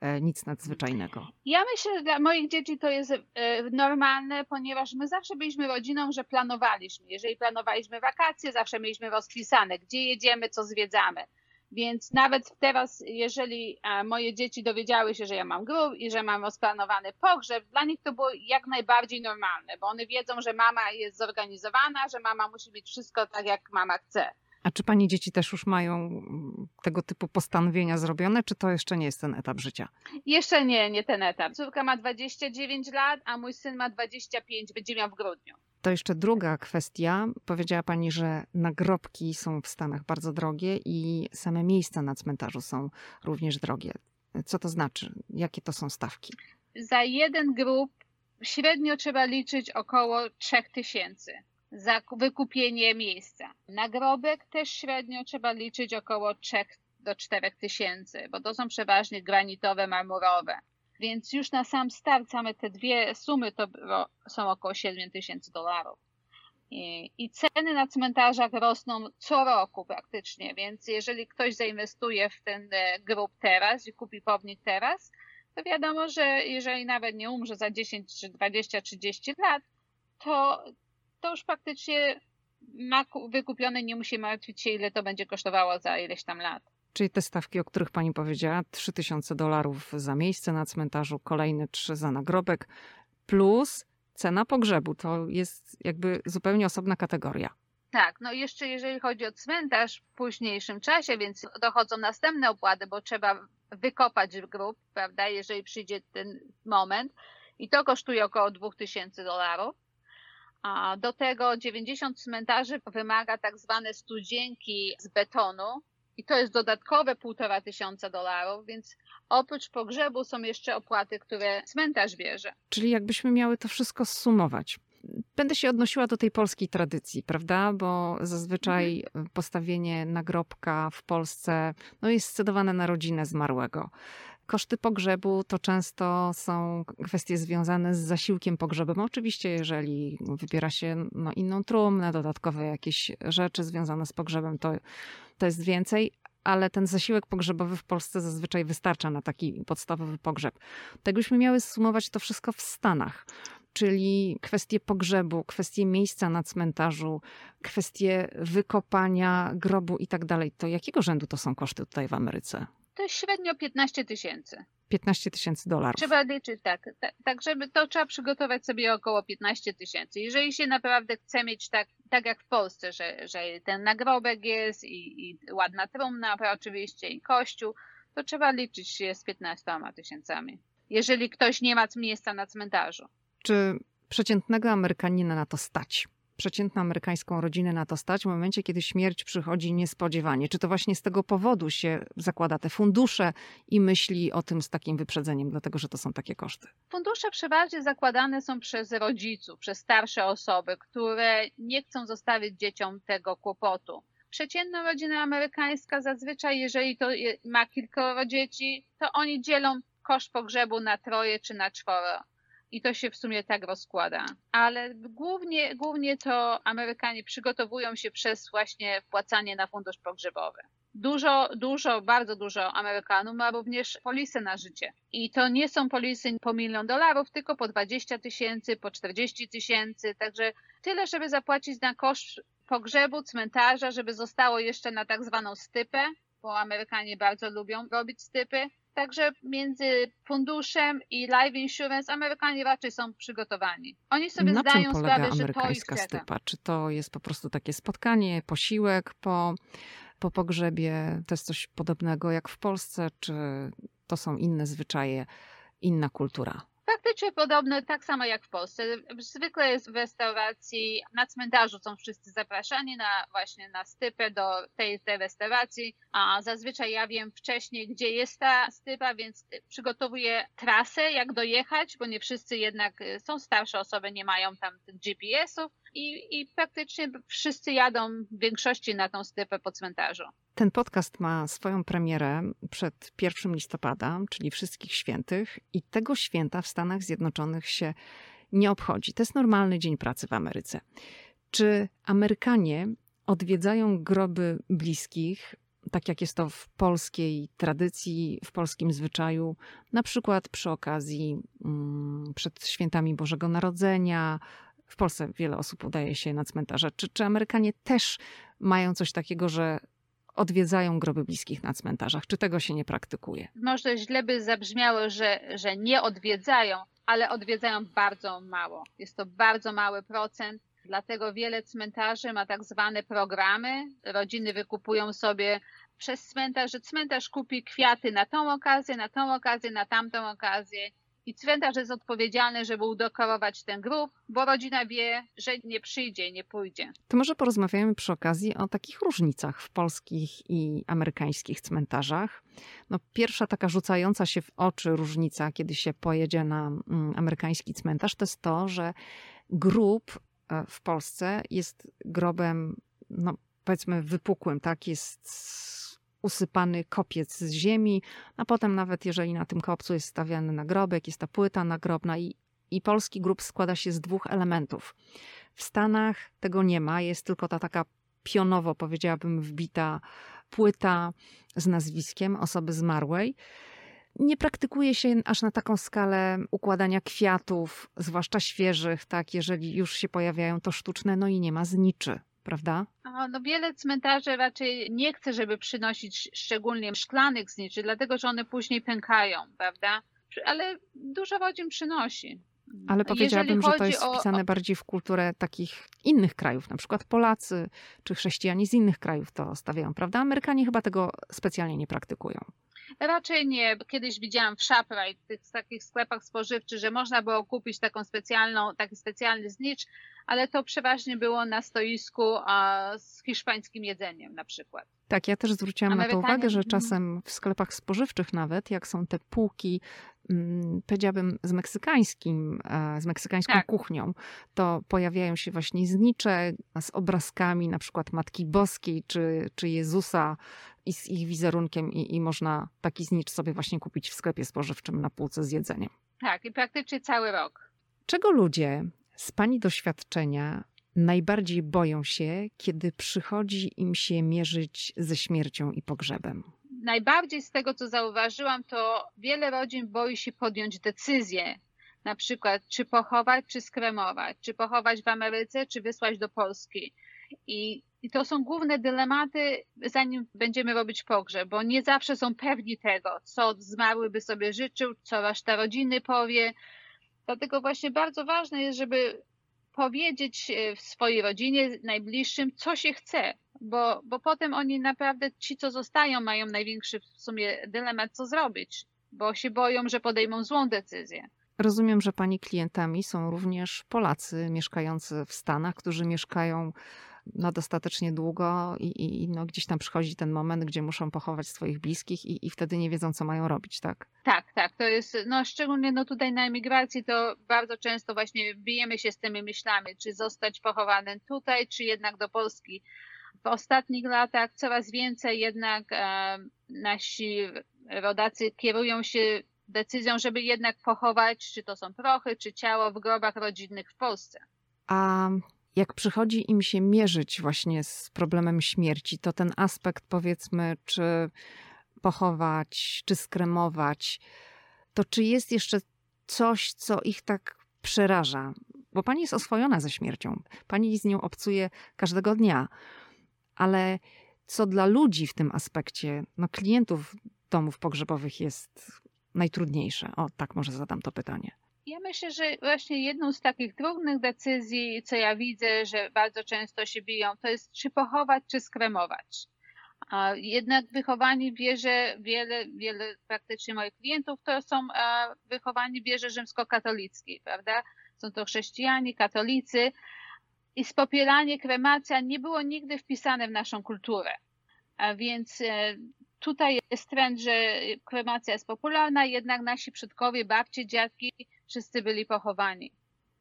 e, nic nadzwyczajnego. Ja myślę, że dla moich dzieci to jest e, normalne, ponieważ my zawsze byliśmy rodziną, że planowaliśmy. Jeżeli planowaliśmy wakacje, zawsze mieliśmy rozpisane, gdzie jedziemy, co zwiedzamy. Więc nawet teraz, jeżeli e, moje dzieci dowiedziały się, że ja mam grób i że mam rozplanowany pogrzeb, dla nich to było jak najbardziej normalne, bo one wiedzą, że mama jest zorganizowana, że mama musi mieć wszystko tak, jak mama chce. A czy pani dzieci też już mają mm, tego typu postanowienia zrobione, czy to jeszcze nie jest ten etap życia? Jeszcze nie, nie ten etap. Córka ma 29 lat, a mój syn ma 25, będzie miał w grudniu. To jeszcze druga kwestia. Powiedziała Pani, że nagrobki są w Stanach bardzo drogie i same miejsca na cmentarzu są również drogie. Co to znaczy? Jakie to są stawki? Za jeden grób średnio trzeba liczyć około 3000 za wykupienie miejsca. Nagrobek też średnio trzeba liczyć około 3 do 4 tysięcy, bo to są przeważnie granitowe, marmurowe. Więc już na sam start same te dwie sumy to są około 7 tysięcy dolarów. I, ceny na cmentarzach rosną co roku praktycznie, więc jeżeli ktoś zainwestuje w ten e, grób teraz i kupi pomnik teraz, to wiadomo, że jeżeli nawet nie umrze za 10 czy 20, 30 lat, to, to już praktycznie ma wykupione, nie musi martwić się, ile to będzie kosztowało za ileś tam lat. Czyli te stawki, o których pani powiedziała, 3000 dolarów za miejsce na cmentarzu, kolejne 3 za nagrobek, plus cena pogrzebu. To jest jakby zupełnie osobna kategoria. Tak, no jeszcze jeżeli chodzi o cmentarz w późniejszym czasie, więc dochodzą następne opłaty, bo trzeba wykopać grób, prawda, jeżeli przyjdzie ten moment. I to kosztuje około 2000 dolarów. A do tego 90 cmentarzy wymaga tak zwane studzienki z betonu, i to jest dodatkowe półtora tysiąca dolarów, więc oprócz pogrzebu są jeszcze opłaty, które cmentarz bierze. Czyli jakbyśmy miały to wszystko zsumować. Będę się odnosiła do tej polskiej tradycji, prawda? Bo zazwyczaj mhm. postawienie nagrobka w Polsce no, jest scedowane na rodzinę zmarłego. Koszty pogrzebu to często są kwestie związane z zasiłkiem pogrzebowym. Oczywiście, jeżeli wybiera się no, inną trumnę, dodatkowe jakieś rzeczy związane z pogrzebem, to, to jest więcej, ale ten zasiłek pogrzebowy w Polsce zazwyczaj wystarcza na taki podstawowy pogrzeb. Tak byśmy miały sumować to wszystko w Stanach, czyli kwestie pogrzebu, kwestie miejsca na cmentarzu, kwestie wykopania grobu i tak dalej. To jakiego rzędu to są koszty tutaj w Ameryce? To średnio 15 tysięcy. 15 tysięcy dolarów. Trzeba liczyć tak, tak, tak, żeby to trzeba przygotować sobie około 15 tysięcy. Jeżeli się naprawdę chce mieć tak, tak jak w Polsce, że, że ten nagrobek jest i, i ładna trumna, oczywiście i kościół, to trzeba liczyć się z 15 tysiącami. Jeżeli ktoś nie ma miejsca na cmentarzu. Czy przeciętnego Amerykanina na to stać? Przeciętną amerykańską rodzinę na to stać w momencie, kiedy śmierć przychodzi niespodziewanie? Czy to właśnie z tego powodu się zakłada te fundusze i myśli o tym z takim wyprzedzeniem, dlatego że to są takie koszty? Fundusze przeważnie zakładane są przez rodziców, przez starsze osoby, które nie chcą zostawić dzieciom tego kłopotu. Przeciętna rodzina amerykańska zazwyczaj, jeżeli to ma kilkoro dzieci, to oni dzielą koszt pogrzebu na troje czy na czworo i to się w sumie tak rozkłada. Ale głównie, głównie to Amerykanie przygotowują się przez właśnie wpłacanie na fundusz pogrzebowy. Dużo, dużo, bardzo dużo Amerykanów ma również polisy na życie. I to nie są polisy po milion dolarów, tylko po 20 tysięcy, po 40 tysięcy. Także tyle, żeby zapłacić na koszt pogrzebu, cmentarza, żeby zostało jeszcze na tak zwaną stypę, bo Amerykanie bardzo lubią robić stypy Także między funduszem i life insurance Amerykanie raczej są przygotowani. Oni sobie Na zdają czym polega sprawę, że to ich stypa? Czy to jest po prostu takie spotkanie, posiłek po, po pogrzebie? To jest coś podobnego jak w Polsce, czy to są inne zwyczaje, inna kultura? Praktycznie podobne, tak samo jak w Polsce. Zwykle jest w restauracji, na cmentarzu są wszyscy zapraszani na właśnie na stypę do tej, tej restauracji, a zazwyczaj ja wiem wcześniej, gdzie jest ta stypa, więc przygotowuję trasę, jak dojechać, bo nie wszyscy jednak y, są starsze osoby, nie mają tam GPS-ów i, i praktycznie wszyscy jadą w większości na tą stypę po cmentarzu. Ten podcast ma swoją premierę przed 1 listopada, czyli Wszystkich Świętych, i tego święta w Stanach Zjednoczonych się nie obchodzi. To jest normalny dzień pracy w Ameryce. Czy Amerykanie odwiedzają groby bliskich tak jak jest to w polskiej tradycji, w polskim zwyczaju, na przykład przy okazji mm, przed świętami Bożego Narodzenia. W Polsce wiele osób udaje się na cmentarze. Czy, czy Amerykanie też mają coś takiego, że odwiedzają groby bliskich na cmentarzach? Czy tego się nie praktykuje? Może źle by zabrzmiało, że, że nie odwiedzają, ale odwiedzają bardzo mało. Jest to bardzo mały procent. Dlatego wiele cmentarzy ma tak zwane programy. Rodziny wykupują sobie przez cmentarz, że cmentarz kupi kwiaty na tą okazję, na tą okazję, na tamtą okazję. I cmentarz jest odpowiedzialny, żeby udekorować ten grób, bo rodzina wie, że nie przyjdzie, nie pójdzie. To może porozmawiamy przy okazji o takich różnicach w polskich i amerykańskich cmentarzach. No, pierwsza taka rzucająca się w oczy różnica, kiedy się pojedzie na mm, amerykański cmentarz, to jest to, że grób e, w Polsce jest grobem, no, powiedzmy, wypukłym, tak? Jest usypany kopiec z ziemi, a potem nawet jeżeli na tym kopcu jest stawiany nagrobek, jest ta płyta nagrobna i, i polski grób składa się z dwóch elementów. W Stanach tego nie ma, jest tylko ta taka pionowo, powiedziałabym, wbita płyta z nazwiskiem osoby zmarłej. Nie praktykuje się aż na taką skalę układania kwiatów, zwłaszcza świeżych, tak, jeżeli już się pojawiają, to sztuczne, no i nie ma zniczy prawda? No wiele cmentarzy raczej nie chce, żeby przynosić szczególnie szklanych zniczy, dlatego że one później pękają, prawda? Ale dużo rodzin przynosi. Ale powiedziałabym, że to jest wpisane o... bardziej w kulturę takich innych krajów, na przykład Polacy czy chrześcijanie z innych krajów to stawiają, prawda? Amerykanie chyba tego specjalnie nie praktykują. Raczej nie. Kiedyś widziałam w ShopRite, w tych takich sklepach spożywczych, że można było kupić taką specjalną, taki specjalny znicz, ale to przeważnie było na stoisku a, z hiszpańskim jedzeniem na przykład. Tak, ja też zwróciłam Amerykanie... na to uwagę, że mhm. czasem w sklepach spożywczych nawet, jak są te półki, mm, powiedziałabym z meksykańskim, e, z meksykańską tak. kuchnią, to pojawiają się właśnie znicze z obrazkami na przykład Matki Boskiej czy, czy Jezusa i z ich wizerunkiem i, i można taki znicz sobie właśnie kupić w sklepie spożywczym na półce z jedzeniem. Tak, i praktycznie cały rok. Czego ludzie z Pani doświadczenia najbardziej boją się, kiedy przychodzi im się mierzyć ze śmiercią i pogrzebem? Najbardziej z tego, co zauważyłam, to wiele rodzin boi się podjąć decyzję, na przykład czy pochować, czy skremować, czy pochować w Ameryce, czy wysłać do Polski. I, I to są główne dylematy, zanim będziemy robić pogrzeb, bo nie zawsze są pewni tego, co zmarły by sobie życzył, co reszta rodziny powie. Dlatego właśnie bardzo ważne jest, żeby powiedzieć e, w swojej rodzinie, najbliższym, co się chce, bo, bo potem oni naprawdę, ci co zostają, mają największy w sumie dylemat, co zrobić, bo się boją, że podejmą złą decyzję. Rozumiem, że pani klientami są również Polacy mieszkający w Stanach, którzy mieszkają no, dostatecznie długo i, i no, gdzieś tam przychodzi ten moment, gdzie muszą pochować swoich bliskich i, i wtedy nie wiedzą, co mają robić, tak? Tak, tak. To jest, no szczególnie no, tutaj na emigracji to bardzo często właśnie bijemy się z tymi myślami, czy zostać pochowanym tutaj, czy jednak do Polski. W ostatnich latach coraz więcej jednak e, nasi rodacy kierują się decyzją, żeby jednak pochować, czy to są prochy, czy ciało w grobach rodzinnych w Polsce. A jak przychodzi im się mierzyć właśnie z problemem śmierci, to ten aspekt powiedzmy, czy pochować, czy skremować, to czy jest jeszcze coś, co ich tak przeraża? Bo pani jest oswojona ze śmiercią, pani z nią obcuje każdego dnia, ale co dla ludzi w tym aspekcie, no klientów domów pogrzebowych jest najtrudniejsze? O, tak może zadam to pytanie. Ja myślę, że właśnie jedną z takich trudnych decyzji, co ja widzę, że bardzo często się biją, to jest czy pochować, czy skremować. Jednak wychowani w wierze, wiele, wiele praktycznie moich klientów to są wychowani w wierze rzymskokatolickiej, prawda? Są to chrześcijanie, katolicy i spopieranie, kremacja nie było nigdy wpisane w naszą kulturę. A więc e, tutaj jest trend, że kremacja jest popularna, jednak nasi przodkowie, babcie, dziadki wszyscy byli pochowani.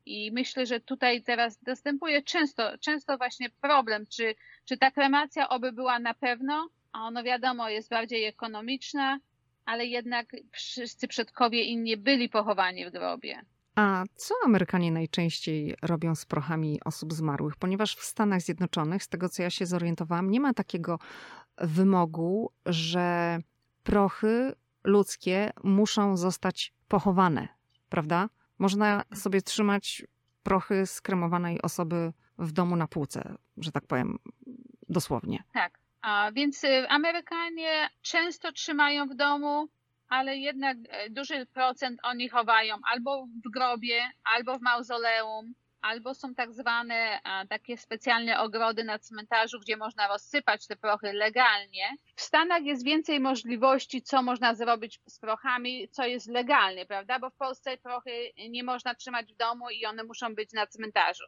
I myślę, że tutaj teraz następuje często, często właśnie problem, czy, czy ta kremacja oby była na pewno, a ono wiadomo jest bardziej ekonomiczna, ale jednak wszyscy przodkowie inni byli pochowani w grobie. A co Amerykanie najczęściej robią z prochami osób zmarłych? Ponieważ w Stanach Zjednoczonych, z tego co ja się zorientowałam, nie ma takiego wymogu, że prochy ludzkie muszą zostać pochowane, prawda? Można sobie trzymać prochy skremowanej osoby w domu na półce, że tak powiem dosłownie. Tak. A więc y, Amerykanie często trzymają w domu, ale jednak e, duży procent oni chowają albo w grobie, albo w mauzoleum, albo są tak zwane takie specjalne ogrody na cmentarzu, gdzie można rozsypać te prochy legalnie. W Stanach jest więcej możliwości, co można zrobić z prochami, co jest legalnie, prawda? Bo w Polsce prochy nie można trzymać w domu i one muszą być na cmentarzu.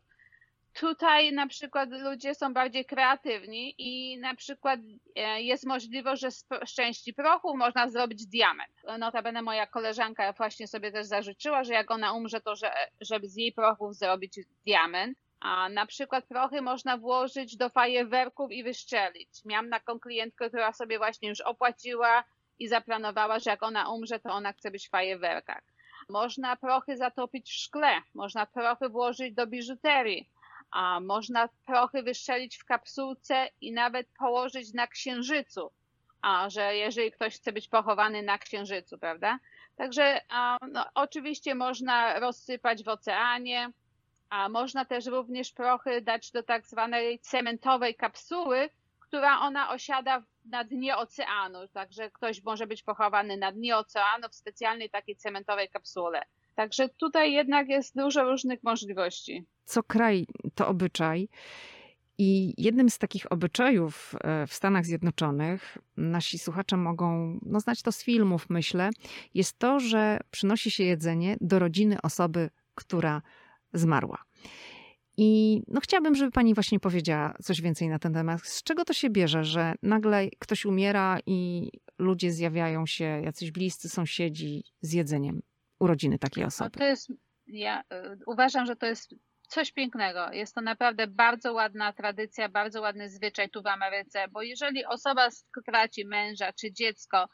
Tutaj na przykład ludzie są bardziej kreatywni i na przykład e, jest możliwość, że z części prochu można zrobić diament. Notabene moja koleżanka właśnie sobie też zażyczyła, że jak ona umrze, to że, żeby z jej prochów zrobić diament. A na przykład prochy można włożyć do fajerwerków i wyszczelić. Miałam taką klientkę, która sobie właśnie już opłaciła i zaplanowała, że jak ona umrze, to ona chce być w fajerwerkach. Można prochy zatopić w szkle, można prochy włożyć do biżuterii a można prochy wystrzelić w kapsułce i nawet położyć na księżycu, a że jeżeli ktoś chce być pochowany na księżycu, prawda? Także no, oczywiście można rozsypać w oceanie, a można też również prochy dać do tak zwanej cementowej kapsuły, która ona osiada na dnie oceanu. Także ktoś może być pochowany na dnie oceanu w specjalnej takiej cementowej kapsule. Także tutaj jednak jest dużo różnych możliwości. Co kraj to obyczaj. I jednym z takich obyczajów e, w Stanach Zjednoczonych, nasi słuchacze mogą no, znać to z filmów, myślę, jest to, że przynosi się jedzenie do rodziny osoby, która zmarła. I no, chciałabym, żeby pani właśnie powiedziała coś więcej na ten temat. Z czego to się bierze, że nagle ktoś umiera i ludzie zjawiają się, jacyś bliscy sąsiedzi z jedzeniem urodziny takiej osoby? No to jest, ja y, uważam, że to jest coś pięknego. Jest to naprawdę bardzo ładna tradycja, bardzo ładny zwyczaj tu w Ameryce, bo jeżeli osoba traci męża czy dziecko,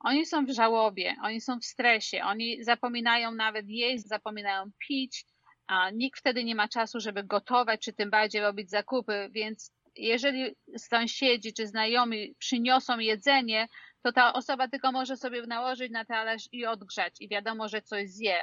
oni są w żałobie, oni są w stresie, oni zapominają nawet jeść, zapominają pić, a nikt wtedy nie ma czasu, żeby gotować, czy tym bardziej robić zakupy, więc jeżeli sąsiedzi czy znajomi przyniosą jedzenie, to ta osoba tylko może sobie nałożyć na talerz i odgrzać i wiadomo, że coś zje,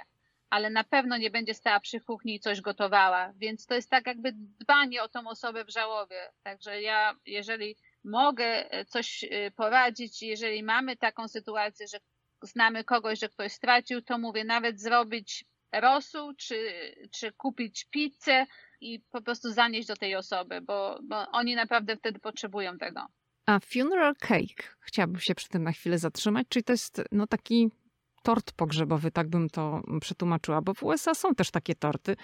ale na pewno nie będzie stała przy kuchni i coś gotowała, więc to jest tak jakby dbanie o tą osobę w żałobie. Także ja, jeżeli mogę e, coś e, poradzić, jeżeli mamy taką sytuację, że znamy kogoś, że ktoś stracił, to mówię nawet zrobić rosół, czy, czy kupić pizzę i po prostu zanieść do tej osoby, bo, bo oni naprawdę wtedy potrzebują tego. A funeral cake, chciałabym się przy tym na chwilę zatrzymać, czyli to jest no, taki tort pogrzebowy, tak bym to przetłumaczyła, bo w USA są też takie torty.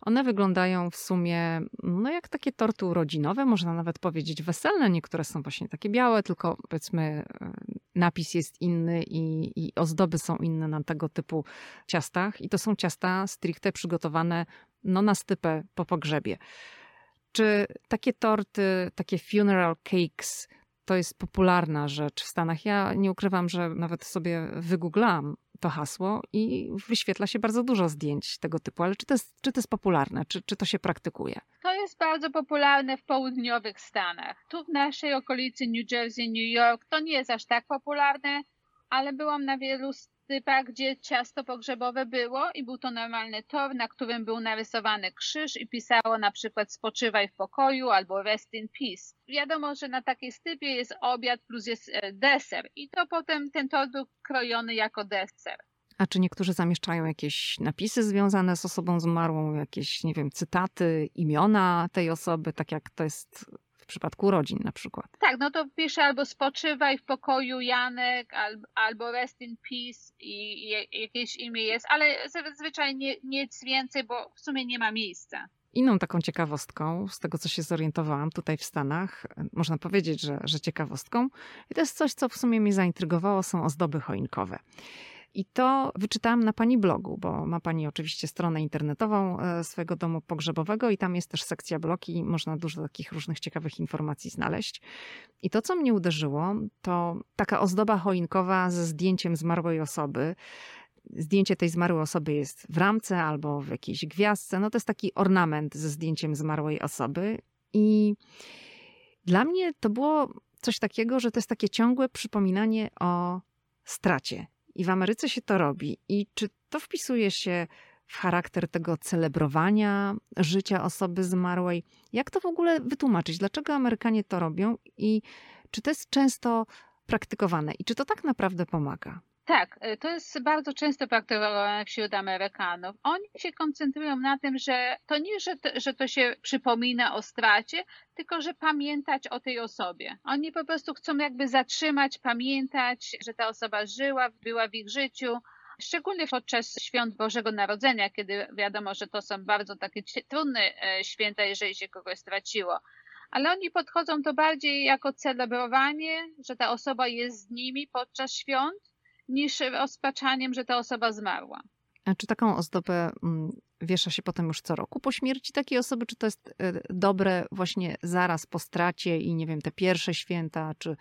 One wyglądają w sumie no jak takie torty urodzinowe, można nawet powiedzieć weselne. Niektóre są właśnie takie białe, tylko powiedzmy e, napis jest inny i, i ozdoby są inne na tego typu ciastach. I to są ciasta stricte przygotowane no, na stypę po pogrzebie. Czy takie torty, takie funeral cakes to jest popularna rzecz w Stanach. Ja nie ukrywam, że nawet sobie wygooglam to hasło i wyświetla się bardzo dużo zdjęć tego typu, ale czy to jest, czy to jest popularne, czy, czy to się praktykuje? To jest bardzo popularne w południowych Stanach. Tu w naszej okolicy New Jersey, New York to nie jest aż tak popularne, ale byłam na wielu typach, gdzie ciasto pogrzebowe było i był to normalny tor, na którym był narysowany krzyż i pisało na przykład spoczywaj w pokoju albo rest in peace. Wiadomo, że na takiej stypie jest obiad plus jest e, deser i to potem ten tor był krojony jako deser. A czy niektórzy zamieszczają jakieś napisy związane z osobą zmarłą, jakieś, nie wiem, cytaty, imiona tej osoby, tak jak to jest w przypadku rodzin na przykład. Tak, no to pisze albo spoczywaj w pokoju Janek, albo rest in peace i, jakieś imię jest, ale zazwyczaj nie, nic więcej, bo w sumie nie ma miejsca. Inną taką ciekawostką, z tego co się zorientowałam tutaj w Stanach, można powiedzieć, że, że ciekawostką, i to jest coś, co w sumie mnie zaintrygowało, są ozdoby choinkowe. I to wyczytałam na pani blogu, bo ma pani oczywiście stronę internetową e, swojego domu pogrzebowego i tam jest też sekcja blogi, można dużo takich różnych ciekawych informacji znaleźć. I to, co mnie uderzyło, to taka ozdoba choinkowa ze zdjęciem zmarłej osoby. zdjęcie tej zmarłej osoby jest w ramce albo w jakiejś gwiazdce. No to jest taki ornament ze zdjęciem zmarłej osoby. I dla mnie to było coś takiego, że to jest takie ciągłe przypominanie o stracie. I w Ameryce się to robi. I czy to wpisuje się w charakter tego celebrowania życia osoby zmarłej? Jak to w ogóle wytłumaczyć? Dlaczego Amerykanie to robią i czy to jest często praktykowane i czy to tak naprawdę pomaga? Tak, y, to jest bardzo często praktykowane wśród Amerykanów. Oni się koncentrują na tym, że to nie, że to, że to się przypomina o stracie, tylko że pamiętać o tej osobie. Oni po prostu chcą jakby zatrzymać, pamiętać, że ta osoba żyła, była w ich życiu. Szczególnie podczas świąt Bożego Narodzenia, kiedy wiadomo, że to są bardzo takie trudne e, święta, jeżeli się kogoś straciło ale oni podchodzą to bardziej jako celebrowanie, że ta osoba jest z nimi podczas świąt, niż rozpaczaniem, że ta osoba zmarła. A czy taką ozdobę mm, wiesza się potem już co roku po śmierci takiej osoby? Czy to jest e, dobre właśnie zaraz po stracie i nie wiem, te pierwsze święta, czy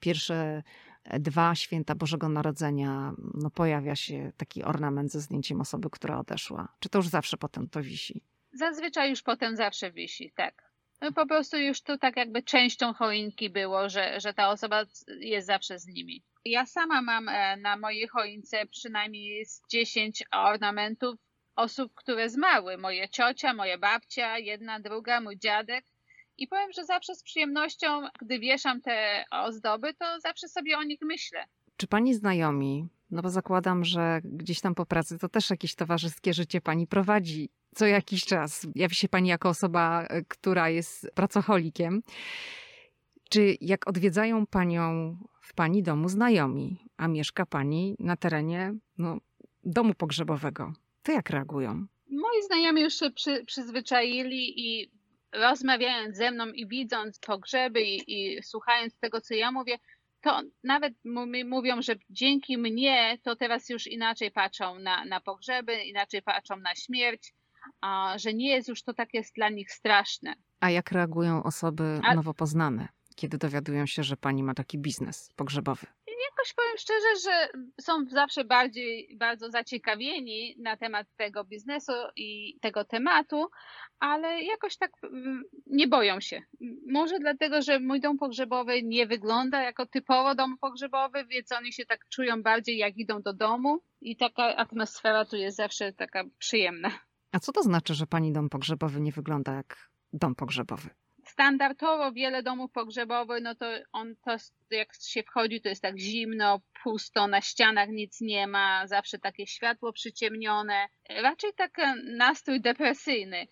pierwsze e, dwa święta Bożego Narodzenia, no pojawia się taki ornament ze zdjęciem osoby, która odeszła? Czy to już zawsze potem to wisi? Zazwyczaj już potem zawsze wisi, tak. No po prostu już to tak jakby częścią choinki było, że, że ta osoba jest zawsze z nimi. Ja sama mam e, na mojej choince przynajmniej z 10 ornamentów osób, które zmarły. Moje ciocia, moja babcia, jedna, druga, mój dziadek. I powiem, że zawsze z przyjemnością, gdy wieszam te ozdoby, to zawsze sobie o nich myślę. Czy pani znajomi, no bo zakładam, że gdzieś tam po pracy to też jakieś towarzyskie życie pani prowadzi co jakiś czas. Jawi się pani jako osoba, e, która jest pracocholikiem. Czy jak odwiedzają panią w pani domu znajomi, a mieszka pani na terenie no, domu pogrzebowego, to jak reagują? Moi znajomi już się przy, przyzwyczaili i rozmawiając ze mną i widząc pogrzeby i, i słuchając tego, co ja mówię, to nawet mówią, że dzięki mnie to teraz już inaczej patrzą na, na pogrzeby, inaczej patrzą na śmierć, a, że nie jest już to takie dla nich straszne. A jak reagują osoby a... nowo poznane, kiedy dowiadują się, że pani ma taki biznes pogrzebowy? Jakoś powiem szczerze, że są zawsze bardziej bardzo zaciekawieni na temat tego biznesu i tego tematu, ale jakoś tak mm, nie boją się. Może dlatego, że mój dom pogrzebowy nie wygląda jako typowo dom pogrzebowy, więc oni się tak czują bardziej jak idą do domu i taka atmosfera tu jest zawsze taka przyjemna. A co to znaczy, że pani dom pogrzebowy nie wygląda jak dom pogrzebowy? Standardowo wiele domów pogrzebowych, no to on to jak się wchodzi, to jest tak zimno, pusto, na ścianach nic nie ma, zawsze takie światło przyciemnione. Raczej taki nastrój depresyjny.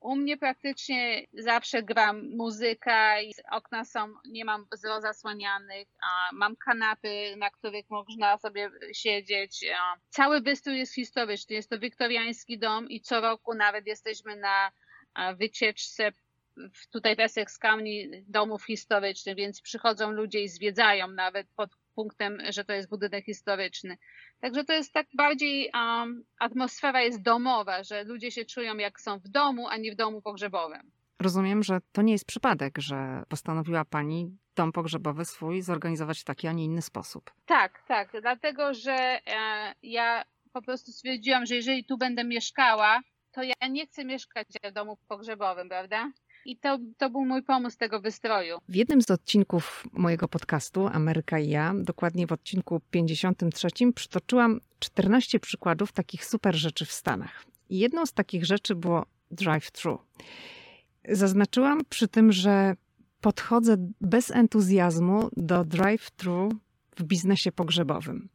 U mnie praktycznie zawsze gram muzyka i okna są, nie mam zasłanianych, mam kanapy, na których można sobie siedzieć. Cały wystrój jest historyczny, jest to wiktoriański dom i co roku nawet jesteśmy na wycieczce tutaj w Essex County domów historycznych, więc przychodzą ludzie i zwiedzają nawet pod punktem, że to jest budynek historyczny. Także to jest tak bardziej, um, atmosfera jest domowa, że ludzie się czują jak są w domu, a nie w domu pogrzebowym. Rozumiem, że to nie jest przypadek, że postanowiła Pani dom pogrzebowy swój zorganizować w taki, a nie inny sposób. Tak, tak, dlatego że e, ja po prostu stwierdziłam, że jeżeli tu będę mieszkała, to ja nie chcę mieszkać w domu pogrzebowym, prawda? I to, to był mój pomysł tego wystroju. W jednym z odcinków mojego podcastu Ameryka i ja, dokładnie w odcinku 53, przytoczyłam 14 przykładów takich super rzeczy w Stanach. I jedną z takich rzeczy było drive-thru. Zaznaczyłam przy tym, że podchodzę bez entuzjazmu do drive-thru w biznesie pogrzebowym.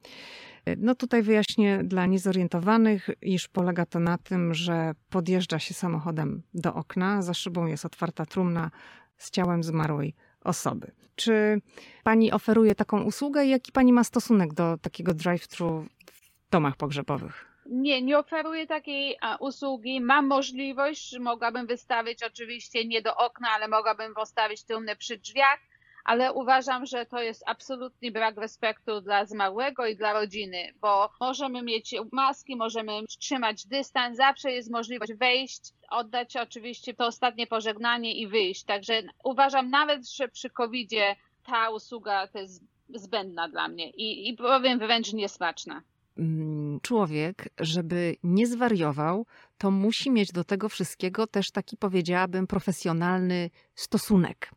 No tutaj wyjaśnię dla niezorientowanych, iż polega to na tym, że podjeżdża się samochodem do okna, za szybą jest otwarta trumna z ciałem zmarłej osoby. Czy pani oferuje taką usługę i jaki pani ma stosunek do takiego drive-thru w domach pogrzebowych? Nie, nie oferuję takiej usługi. Mam możliwość, mogłabym wystawić oczywiście nie do okna, ale mogłabym postawić trumnę przy drzwiach ale uważam, że to jest absolutny brak respektu dla zmarłego i dla rodziny, bo możemy mieć maski, możemy trzymać dystans, zawsze jest możliwość wejść, oddać oczywiście to ostatnie pożegnanie i wyjść. Także uważam nawet, że przy COVID-zie ta usługa to jest zbędna dla mnie i, i powiem wręcz niesmaczna. Mm, człowiek, żeby nie zwariował, to musi mieć do tego wszystkiego też taki, powiedziałabym, profesjonalny stosunek.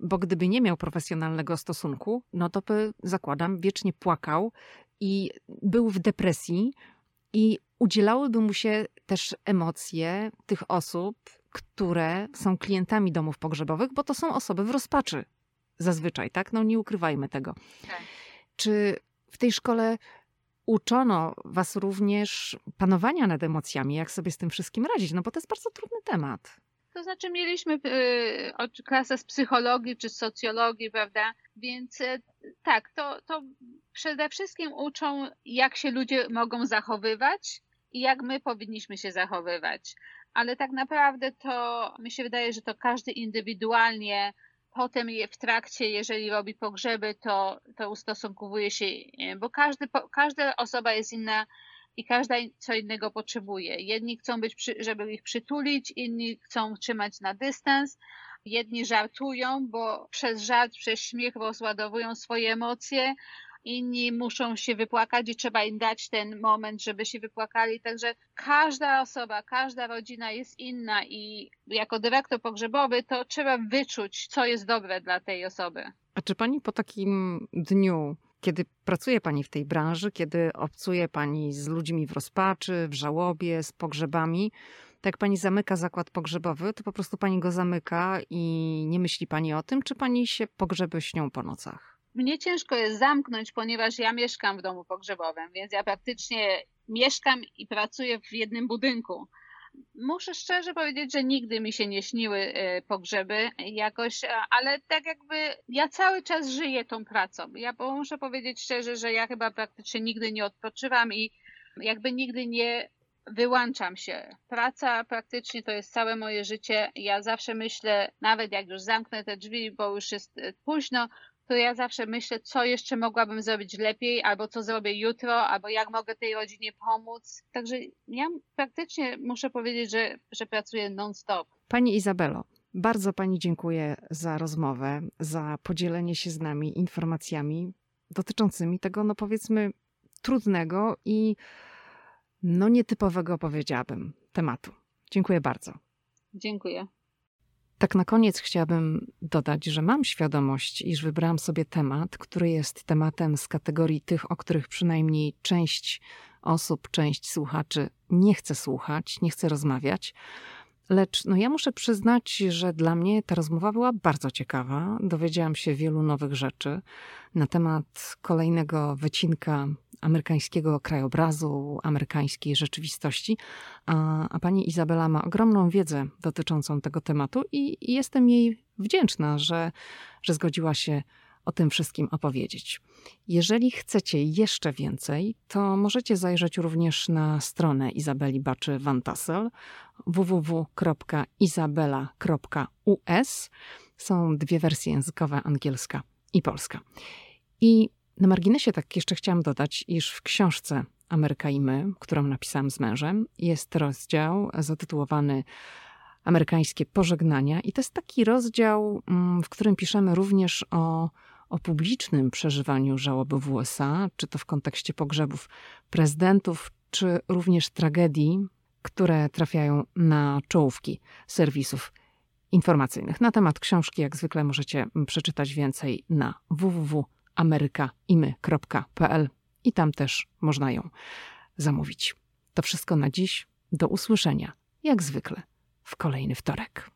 Bo gdyby nie miał profesjonalnego stosunku, no to by, zakładam, wiecznie płakał i był w depresji, i udzielałyby mu się też emocje tych osób, które są klientami domów pogrzebowych, bo to są osoby w rozpaczy zazwyczaj, tak? No nie ukrywajmy tego. Tak. Czy w tej szkole uczono was również panowania nad emocjami, jak sobie z tym wszystkim radzić? No bo to jest bardzo trudny temat. To znaczy mieliśmy y, klasę z psychologii czy socjologii, prawda? Więc y, tak, to, to przede wszystkim uczą, jak się ludzie mogą zachowywać i jak my powinniśmy się zachowywać. Ale tak naprawdę to mi się wydaje, że to każdy indywidualnie potem w trakcie, jeżeli robi pogrzeby, to, to ustosunkowuje się, bo każdy, każda osoba jest inna i każda co innego potrzebuje. Jedni chcą być, przy, żeby ich przytulić, inni chcą trzymać na dystans, jedni żartują, bo przez żart, przez śmiech rozładowują swoje emocje, inni muszą się wypłakać i trzeba im dać ten moment, żeby się wypłakali. Także każda osoba, każda rodzina jest inna i jako dyrektor pogrzebowy to trzeba wyczuć, co jest dobre dla tej osoby. A czy pani po takim dniu kiedy pracuje Pani w tej branży, kiedy obcuje Pani z ludźmi w rozpaczy, w żałobie, z pogrzebami, tak jak Pani zamyka zakład pogrzebowy, to po prostu Pani go zamyka i nie myśli Pani o tym, czy Pani się pogrzeby śnią po nocach? Mnie ciężko jest zamknąć, ponieważ ja mieszkam w domu pogrzebowym, więc ja praktycznie mieszkam i pracuję w jednym budynku muszę szczerze powiedzieć, że nigdy mi się nie śniły e, pogrzeby jakoś, ale tak jakby ja cały czas żyję tą pracą. Ja muszę powiedzieć szczerze, że ja chyba praktycznie nigdy nie odpoczywam i jakby nigdy nie wyłączam się. Praca praktycznie to jest całe moje życie. Ja zawsze myślę, nawet jak już zamknę te drzwi, bo już jest e, późno, to ja zawsze myślę, co jeszcze mogłabym zrobić lepiej, albo co zrobię jutro, albo jak mogę tej rodzinie pomóc. Także ja praktycznie muszę powiedzieć, że, że pracuję non-stop. Pani Izabelo, bardzo Pani dziękuję za rozmowę, za podzielenie się z nami informacjami dotyczącymi tego, no powiedzmy, trudnego i no nietypowego, powiedziałabym, tematu. Dziękuję bardzo. Dziękuję. Tak na koniec chciałabym dodać, że mam świadomość, iż wybrałam sobie temat, który jest tematem z kategorii tych, o których przynajmniej część osób, część słuchaczy nie chce słuchać, nie chce rozmawiać. Lecz no ja muszę przyznać, że dla mnie ta rozmowa była bardzo ciekawa. Dowiedziałam się wielu nowych rzeczy na temat kolejnego wycinka amerykańskiego krajobrazu, amerykańskiej rzeczywistości. A, a pani Izabela ma ogromną wiedzę dotyczącą tego tematu i, i jestem jej wdzięczna, że, że zgodziła się o tym wszystkim opowiedzieć. Jeżeli chcecie jeszcze więcej, to możecie zajrzeć również na stronę Izabeli Baczy Van Tassel www.izabela.us. Są dwie wersje językowe, angielska i polska. I na marginesie tak jeszcze chciałam dodać, iż w książce Ameryka i my, którą napisałam z mężem, jest rozdział zatytułowany Amerykańskie pożegnania i to jest taki rozdział, mm, w którym piszemy również o, o publicznym przeżywaniu żałoby w USA, czy to w kontekście pogrzebów prezydentów, czy również tragedii, które trafiają na czołówki serwisów informacyjnych. Na temat książki, jak zwykle, możecie przeczytać więcej na www amerykaimy.pl i tam też można ją zamówić. To wszystko na dziś. Do usłyszenia, jak zwykle, w kolejny wtorek.